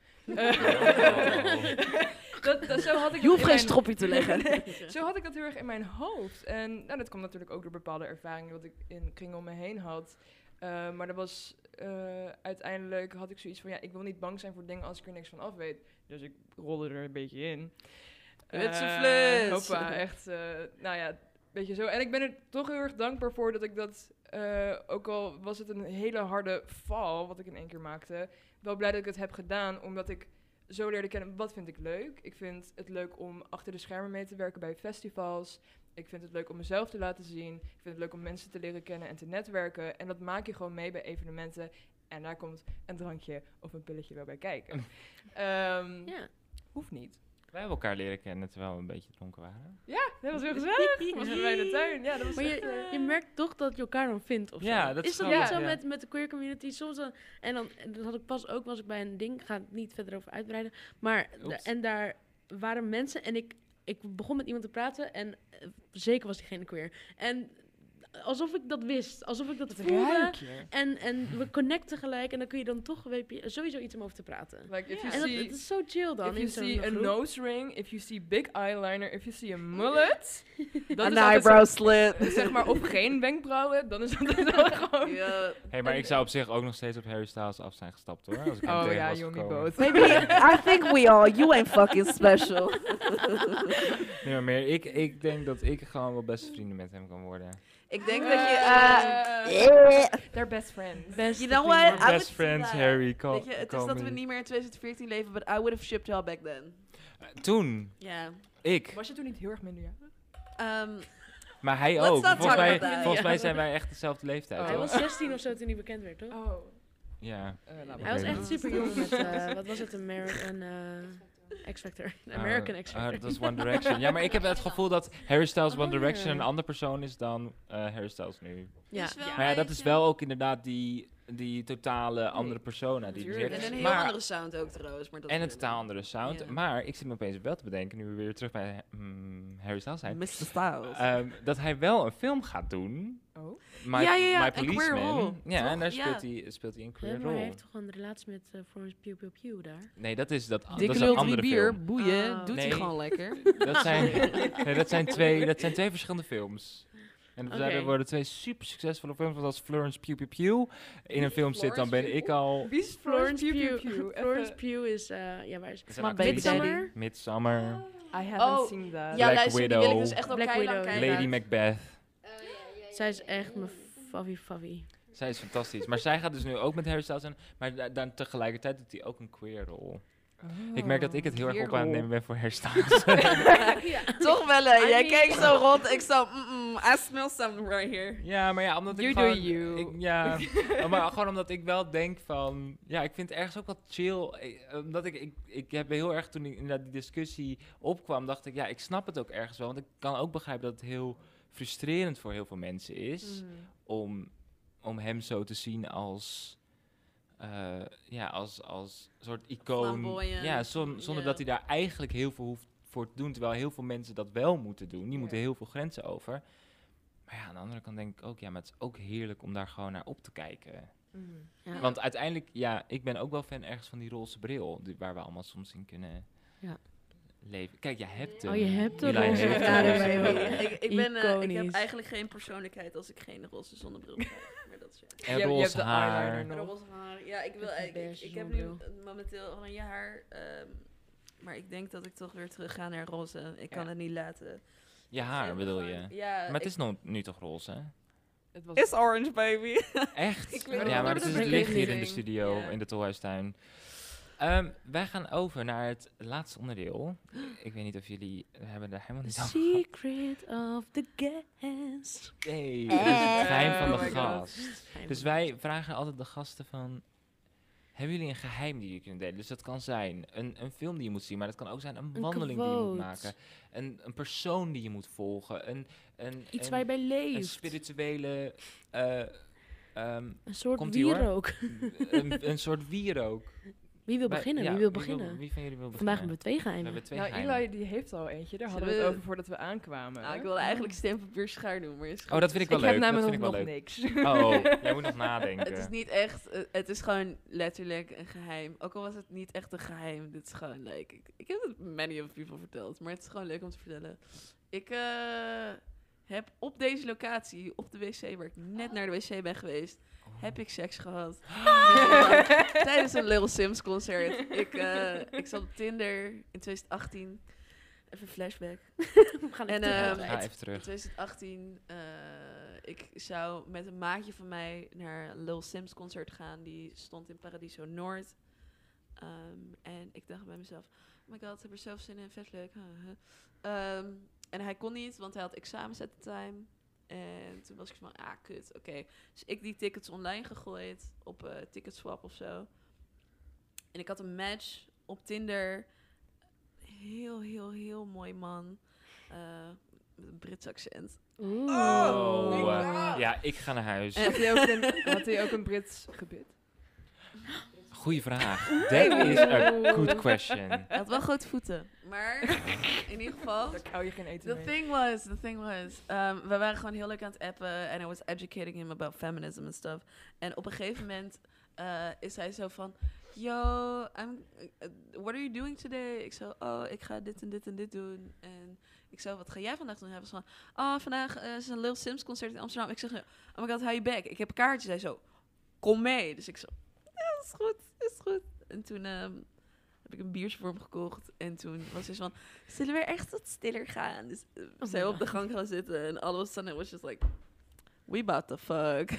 Dat, dat, zo had ik Je hoeft geen mijn- stropje te leggen. zo had ik dat heel erg in mijn hoofd. En nou, dat kwam natuurlijk ook door bepaalde ervaringen wat ik in kring om me heen had. Eh, maar dat was eh, uiteindelijk had ik zoiets van ja, ik wil niet bang zijn voor dingen als ik er niks van af weet. Dus ik rolde er een beetje in. Met z'n Eh, flits. Hoppa, echt. eh, nou ja, weet je zo. En ik ben er toch heel erg dankbaar voor dat ik dat, eh, ook al was het een hele harde val wat ik in één keer maakte, wel blij dat ik het heb gedaan, omdat ik zo leerde kennen wat vind ik leuk. Ik vind het leuk om achter de schermen mee te werken bij festivals. Ik vind het leuk om mezelf te laten zien. Ik vind het leuk om mensen te leren kennen en te netwerken. En dat maak je gewoon mee bij evenementen. En daar komt een drankje of een pilletje wel bij kijken. Ehm, Ja. Hoeft niet. Wij hebben elkaar leren kennen terwijl we een beetje dronken waren. Ja, dat was heel gezellig. Dat was bij de tuin. Ja, dat was Maar echt, je, eh, je merkt toch dat je elkaar dan vindt of Ja, zo. dat is is dat gewoon- niet ja. zo Ja. met, met de queer community? Soms dan, en dan, en dat had ik pas ook, was ik bij een ding, ik ga het niet verder over uitbreiden. Maar, Oeps. en daar waren mensen en ik, ik begon met iemand te praten en eh, zeker was diegene queer. En alsof ik dat wist. Alsof ik dat Het voelde. ruik je. En, en we connecten gelijk. En dan kun je dan toch weet je, sowieso iets om over te praten. Like, if you En dat, see, is zo chill dan. if you see a nose ring, if you see big eyeliner, if you see a mullet, dat An is altijd eyebrow zo- slit. zeg maar, of geen wenkbrauwen, dan is het wel gewoon... Ja, Hey, maar ik zou op zich ook nog steeds op Harry Styles af zijn gestapt hoor. Als ik Oh ja, both. Baby, I think we all. You ain't fucking special. Nee, maar meer, ik, ik denk dat ik gewoon wel beste vrienden met hem kan worden. Ik denk dat je... eh, Uh, they're best friends. You know what? I Best friends, Harry, call, Weet je, het is dat we niet meer in 2014 leven, but I would have shipped y'all back then. Eh, Toen, Ja. ik. Was je toen niet heel erg minder? Ehm, Maar hij Let's ook. not Volgens talk mij, about that. volgens mij zijn wij echt dezelfde leeftijd. Oh. Hij hoor. was 16 of zo toen hij bekend werd, toch? Oh. Ja. eh, Hij was echt super jong met, eh, wat was het, American eh, X-Factor. American Ah, X-Factor. ah, dat is One Direction. Ja, maar ik heb het gevoel dat Harry Styles One Oh, Direction ja. een andere persoon is dan eh, Harry Styles nu. ja. wel Maar ja, dat is wel ook inderdaad die, die totale andere persona. Die En een heel maar, andere sound ook trouwens. Maar dat en een totaal andere sound. Ja. Maar ik zit me opeens wel te bedenken, nu we weer terug bij mm, Harry Styles zijn. Mr. Styles. ehm, dat hij wel een film gaat doen. My, Ja, ja, ja, My Policeman. rol, Ja, toch? en daar Ja. speelt, hij, speelt hij een Ja, queer maar hij heeft toch een relatie met uh, Florence Pugh Pugh Pugh daar? Nee, dat is, dat, dat is een andere bier, film. boeien, Oh. doet Nee. hij gewoon lekker. Dat zijn, nee, dat, zijn twee, dat zijn twee verschillende films. En Oké. er worden twee super succesvolle films. Want als Florence Pugh Pugh Pugh in een film zit, dan ben ik al... Wie is Florence Pugh. Pugh? Florence Pugh is, eh ja, waar is daddy. Midsummer? Midsummer. I haven't Oh, seen that. Ja, Black luister, die wil ik Widow. dus echt al Widow. Lady Macbeth. Oh, Zij is echt mijn ja. favie favie. Zij is fantastisch. Maar zij gaat dus nu ook met Harry Styles zijn. Maar da- dan tegelijkertijd doet hij ook een queer rol. Ik merk dat ik het heel erg op aan het nemen ben voor Harry Styles. ja. Toch wel, hè? Jij kijkt zo rond. Ik zo, mm, mm, I smell something right here. ja, maar ja, omdat You ik gewoon... you. ik- ja, maar gewoon omdat ik wel denk van... Ja, ik vind het ergens ook wat chill. eh, Omdat ik, ik, ik heb heel erg, toen ik inderdaad die discussie opkwam, dacht ik... Ja, ik snap het ook ergens wel. Want ik kan ook begrijpen dat het heel frustrerend voor heel veel mensen is... Mm. om, om hem zo te zien als... eh, ja, als, als soort icoon. Ja, zon- zonder ja. dat hij daar eigenlijk heel veel hoeft voor te doen. Terwijl heel veel mensen dat wel moeten doen. Die Ja. moeten heel veel grenzen over. Maar ja, aan de andere kant denk ik ook... Ja, maar het is ook heerlijk om daar gewoon naar op te kijken. Mm. Ja. Want uiteindelijk, ja, ik ben ook wel fan ergens van die roze bril. Die, waar we allemaal soms in kunnen Ja. Leven. Kijk, jij hebt hem. Oh, je hebt roze heeft hem. Ja, Ja, dat baby. ik, ik, ben, eh, ik heb eigenlijk geen persoonlijkheid als ik geen roze zonnebril krijg. Maar dat is ja. En je roze hebt de haar. eyeliner nog. Roze haar. Ja, ik, wil, ik, ik, beige ik heb nu eh, momenteel oranje haar. ehm, maar ik denk dat ik toch weer terug ga naar roze. Ik kan het niet laten. Je haar bedoel je? Ja, Maar het is nog, nu toch roze, hè? Het was It's orange, baby. Echt? Ja, maar het is licht hier in de studio, Ja. in de Tolhuistuin. Ehm, wij gaan over naar het laatste onderdeel. Ik weet niet of jullie we hebben daar helemaal The niet over gehad. secret of the guest. Nee, het is het geheim van Oh de God. gast. Dus wij vragen altijd de gasten van... Hebben jullie een geheim die jullie kunnen delen? Dus dat kan zijn een, een film die je moet zien, maar dat kan ook zijn een, Een wandeling die je moet maken. Een, een persoon die je moet volgen. Een, een, Iets een, waar je bij een leeft. spirituele... eh, ehm, Een soort wierook. een, een soort wierook. Wie wil beginnen? ja, wie wil beginnen? wie van jullie wil Vandaag beginnen? hebben we twee We geheimen. hebben twee Nou, geheimen. Eli die heeft al eentje. Daar hadden we het over voordat we aankwamen. Nou, ik wilde eigenlijk steen, papier, schaar doen, maar is Oh, dat vind ik wel ik leuk. heb dat namelijk vind ik nog, wel nog leuk. niks. Oh, jij moet nog nadenken. Het is niet echt, eh, het is gewoon letterlijk een geheim. Ook al was het niet echt een geheim, dit is gewoon leuk. Ik, ik heb het many of people verteld, maar het is gewoon leuk om te vertellen. Ik eh, heb op deze locatie, op de wc, waar ik net naar de wc ben geweest, heb ik seks gehad. Tijdens een Little Sims concert. Ik, eh, ik zat op Tinder in 2018. Even een flashback. We gaan En, even ehm, terug. Even In terug. 2018, eh, ik zou met een maatje van mij naar een Lil Sims concert gaan. Die stond in Paradiso Noord. Ehm, en ik dacht bij mezelf, oh my god, ik heb er zelf zin in, vet leuk. huh, huh. Ehm, en hij kon niet, want hij had examens at the time. En toen was ik van, ah, kut, oké. Dus ik die tickets online gegooid op eh Ticketswap of zo. En ik had een match op Tinder. Heel, heel, heel mooi man. Eh, met een Brits accent. Oeh. Oh, my eh, ja, ik ga naar huis. En- Had hij ook een, had hij ook een Brits gebit? Goeie Goeie vraag. That is a good question. Hij had wel grote voeten. Maar in ieder geval. Daar hou je geen eten The mee. thing was, the thing was, um, we waren gewoon heel leuk aan het appen en I was educating him about feminism and stuff. En op een gegeven moment uh, is hij zo van, yo, I'm, uh, what are you doing today? Ik zo, oh, ik ga dit en dit en dit doen. En ik zo, wat ga jij vandaag doen? Hij was van, oh, vandaag uh, is een Lil Sims concert in Amsterdam. Ik zeg, oh my god, hou je back. Ik heb een kaartje. Hij zo, kom mee. Dus ik zo, is goed, is goed. En toen um, heb ik een biertje voor hem gekocht. En toen was hij zo van, zullen we echt wat stiller gaan? Dus uh, Oh zij op de gang gaan zitten. En all of a sudden was just like, we about the fuck.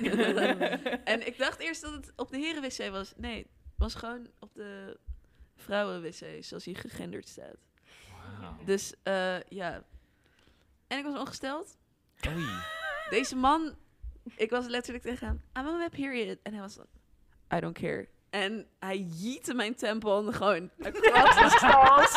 en ik dacht eerst dat het op de heren-wc was. Nee, het was gewoon op de vrouwen-wc, zoals hier gegenderd staat. Dus eh, ja. En ik was ongesteld. Oei. Deze man, ik was letterlijk tegen hem, I'm on my period. En hij was van, I don't care. En hij jiette mijn tampon gewoon across the stalls.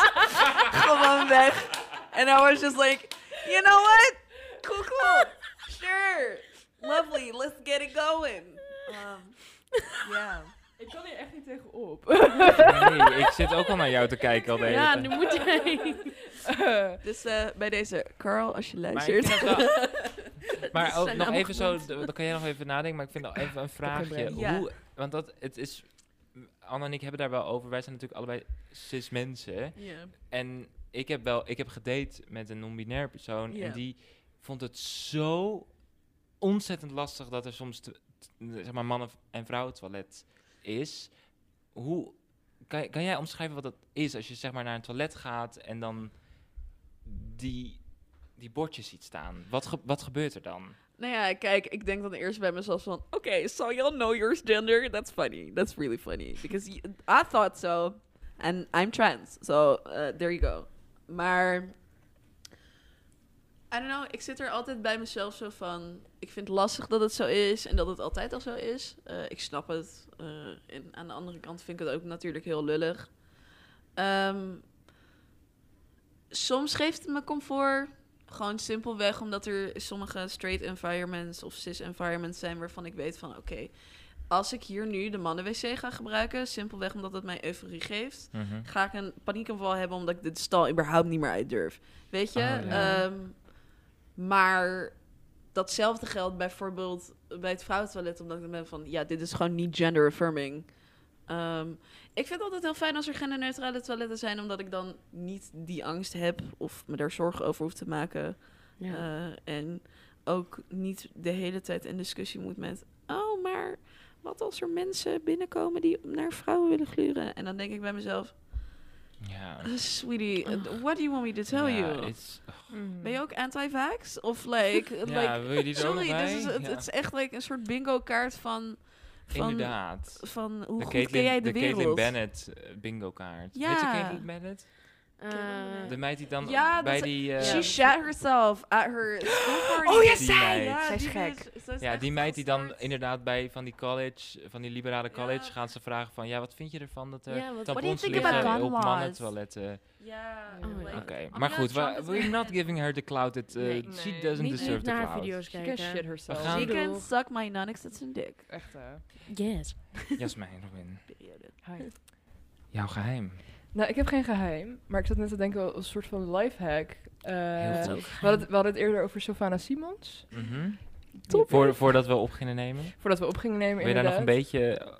gewoon weg. En I was just like, you know what? Cool, cool. Sure. Lovely. Let's get it going. Um, yeah. Ik kan hier echt niet tegenop. Nee, ik zit ook al naar jou te kijken al de hele Ja, nu moet jij. Dus eh, bij deze, Carl, als je luistert. wel- Maar ook nog even zo, goed. dan kan jij nog even nadenken, maar ik vind nog even een vraagje. Ja. Hoe, want dat, het is, Anne en ik hebben daar wel over, wij zijn natuurlijk allebei cis mensen. En ik heb wel, ik heb gedate met een non-binair persoon en die vond het zo ontzettend lastig dat er soms, te- zeg maar, mannen en vrouwen toilet is. Hoe, kan, kan jij omschrijven wat dat is als je zeg maar naar een toilet gaat en dan die, die bordjes ziet staan? Wat, ge- wat gebeurt er dan? Nou ja, kijk, ik denk dan eerst bij mezelf van... Oké, so y'all know your gender? That's funny. That's really funny. Because I thought so. And I'm trans. So, uh, there you go. Maar... I don't know, ik zit er altijd bij mezelf zo van... Ik vind het lastig dat het zo is en dat het altijd al zo is. Eh, ik snap het. Eh, en aan de andere kant vind ik het ook natuurlijk heel lullig. Ehm, soms geeft het me comfort. Gewoon simpelweg omdat er sommige straight environments of cis environments zijn waarvan ik weet van oké, als ik hier nu de mannen-wc ga gebruiken, simpelweg omdat het mij euforie geeft, ga ik een paniekaanval hebben omdat ik de stal überhaupt niet meer uit durf. Weet je? Oh, ja. Ehm, maar datzelfde geldt bijvoorbeeld bij het vrouwentoilet, omdat ik dan ben van ja, dit is gewoon niet gender affirming. Ehm, ik vind het altijd heel fijn als er genderneutrale toiletten zijn, omdat ik dan niet die angst heb of me daar zorgen over hoef te maken. Ja. Eh, en ook niet de hele tijd in discussie moet met... Oh, maar wat als er mensen binnenkomen die naar vrouwen willen gluren? En dan denk ik bij mezelf... Ja. "Uh, Sweetie, uh, what do you want me to tell ja, you? it's- Mm. Ben je ook anti-vax? Of like... ja, like wil je die sorry, bij? dit is, het, is echt like een soort bingo-kaart van... van Inderdaad. Van hoe De goed Caitlyn, ken jij de, de wereld? Caitlyn Bennett eh, bingo kaart. Ja. Weet je Caitlyn Bennett? Eh, De meid die dan Ja, bij die... eh, She shat herself at her school party. Oh ja, zij! Ja, Zij is die gek. is ja, die meid die dan inderdaad bij van die college, van die liberale college, gaan ze vragen van, ja, wat vind je ervan dat er Ja, wat- tampons liggen op mannentoiletten? Ja, Oh. Oké, Oh maar goed, we're not giving her the cloud that uh, Nee. she doesn't niet deserve niet the haar cloud. video's She can shit herself. We gaan- She can suck my non-existent dick. Echt, hè? Yes. Jasmijn, Robin, jouw geheim. Nou, ik heb geen geheim, maar ik zat net te denken als een soort van lifehack. Eh, Heel we, hadden het, we hadden het eerder over Sylvana Simons. Mhm. Top. Voor, voordat we op gingen nemen. Voordat we op gingen nemen, Wil je daar nog een beetje...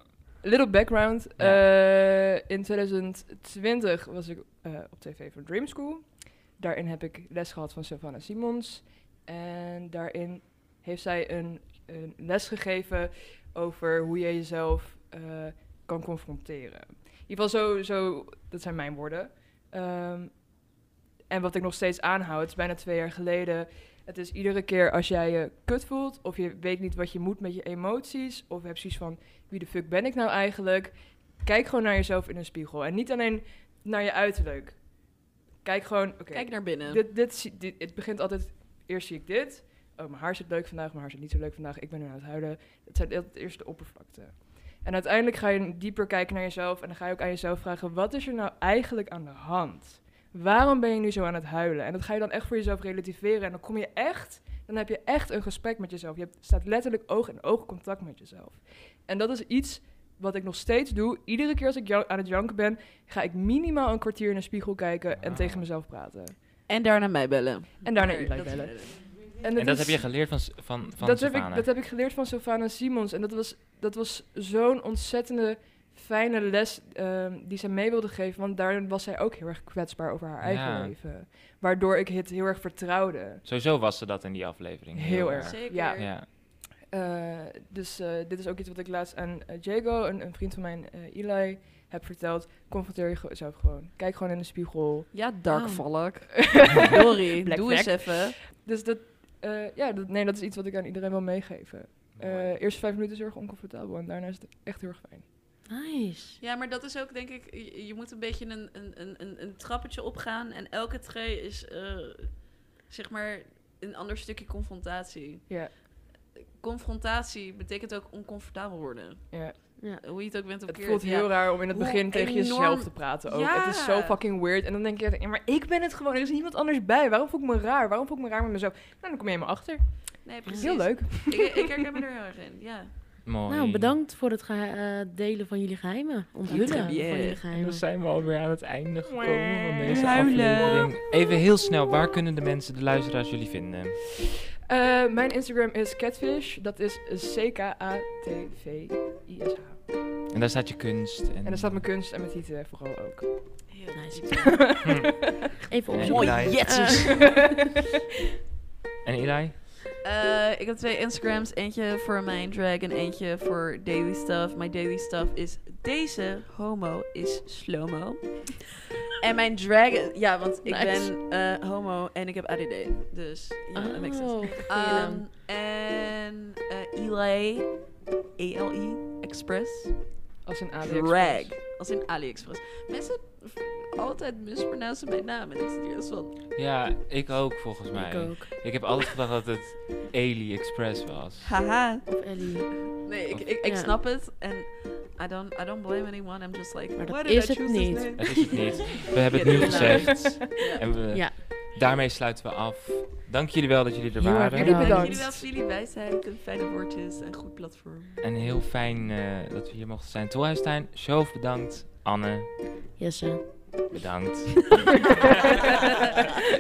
Little background. Ja. Eh, in 2020 was ik eh, op tv voor Dream School. Daarin heb ik les gehad van Sylvana Simons. En daarin heeft zij een, een les gegeven over hoe je jezelf eh, kan confronteren. In ieder geval zo, zo dat zijn mijn woorden. Ehm, en wat ik nog steeds aanhoud, het is bijna twee jaar geleden. Het is iedere keer als jij je kut voelt, of je weet niet wat je moet met je emoties, of je hebt zoiets van, wie de fuck ben ik nou eigenlijk? Kijk gewoon naar jezelf in een spiegel. En niet alleen naar je uiterlijk. Kijk gewoon, Kijk naar binnen. dit, dit, dit, het begint altijd, eerst zie ik dit. Oh, mijn haar zit leuk vandaag, mijn haar zit niet zo leuk vandaag. Ik ben nu aan het huilen. Het zijn altijd eerst de oppervlakte. En uiteindelijk ga je dieper kijken naar jezelf. En dan ga je ook aan jezelf vragen, wat is er nou eigenlijk aan de hand? Waarom ben je nu zo aan het huilen? En dat ga je dan echt voor jezelf relativeren. En dan kom je echt, dan heb je echt een gesprek met jezelf. Je hebt, staat letterlijk oog in oog contact met jezelf. En dat is iets wat ik nog steeds doe, iedere keer als ik aan het janken ben, ga ik minimaal een kwartier in een spiegel kijken en Ah. tegen mezelf praten. En daarna mij bellen. En daarna dat- bellen. En dat is- heb je geleerd van, van, van dat, heb ik, dat heb ik geleerd van Sylvana Simons. En dat was, dat was zo'n ontzettende fijne les ehm, die zij mee wilde geven. Want daarin was zij ook heel erg kwetsbaar over haar eigen Ja. leven. Waardoor ik het heel erg vertrouwde. Sowieso was ze dat in die aflevering. Heel erg. Zeker. Ja. Ja. Eh, dus eh, dit is ook iets wat ik laatst aan eh, Jago, een, een vriend van mijn, Eli, heb verteld. Confronteer jezelf gewoon. Kijk gewoon in de spiegel. Ja, dark Oh. valk. Sorry, doe eens even. Dus dat, eh, ja, dat, nee, dat is iets wat ik aan iedereen wil meegeven. Eh eerste vijf minuten is heel erg oncomfortabel en daarna is het echt heel erg fijn. Nice. Ja, maar dat is ook denk ik, je, je moet een beetje een, een, een, een, een trappetje opgaan. En elke tree is, eh, zeg maar, een ander stukje confrontatie. Ja, Confrontatie betekent ook oncomfortabel worden. ja. Ja. Hoe je het ook bent of Het voelt ja. heel raar om in het Hoe begin tegen enorm- jezelf te praten ook. Het is zo Ja. fucking weird. En dan denk je, ja, maar ik ben het gewoon. Er is niemand anders bij. Waarom voel ik me raar? Waarom voel ik me raar met mezelf? Nou, dan kom je helemaal achter. Nee, precies. Heel leuk. Ik, ik herken me er heel erg in, ja. Mooi. Nou, bedankt voor het eh, delen van jullie geheimen. Onthullen van jullie En dan geheimen. zijn we alweer aan het einde gekomen van deze Huilen. aflevering. Even heel snel, waar kunnen de mensen, de luisteraars jullie vinden? Eh, mijn Instagram is catfish. Dat is C-K-A-T-V-I-S-H. En daar staat je kunst. En, En daar staat mijn kunst en mijn tieten vooral ook. Heel Nice. En Even Mooi, opzoeken. Eli. jetjes. En Eli? Eh, ik heb twee Instagrams. Eentje voor mijn drag en eentje voor daily stuff. Mijn daily stuff is deze homo is slowmo. En mijn drag... Ja, want ik Nice. ben eh, homo en ik heb ADD. Dus ja, dat makes sense. Oh, naam. en eh Eli, E-L-I, Express, Als een drag. AliExpress. Als in AliExpress. Mensen v- altijd mispronouncen mijn naam. En ik zit hier van... Ja, ik ook volgens mij. Ik ook. Ik heb altijd gedacht dat het Ali Express was. Haha. Of Ellie. Nee, ik, ik, ik Ja. snap het. En I don't, I don't blame anyone. I'm just like, Maar dat is I het niet. Het is het niet. We hebben het nu gezegd. Ja. En we, Ja. Daarmee sluiten we af. Dank jullie wel dat jullie er Heel erg waren. Jullie bedankt. Dank bedankt. jullie wel voor jullie wijsheid en fijne woordjes en goed platform. En heel fijn eh, dat we hier mochten zijn. Tolhuistuin, Sjoof bedankt. Anne, Jesse. bedankt.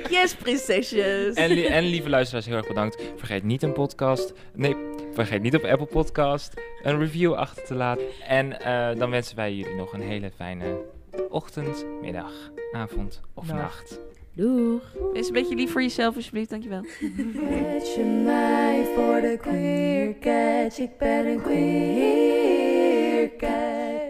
yes, prinsesjes. En, li- en lieve luisteraars, heel erg bedankt. Vergeet niet een podcast. Nee, vergeet niet op Apple Podcast een review achter te laten. En eh, dan wensen wij jullie nog een hele fijne ochtend, middag, avond of Nacht. nacht. Doeg. Wees een beetje lief voor jezelf, alsjeblieft. Dankjewel. Catch je mij voor de queer catch, ik ben een queer catch.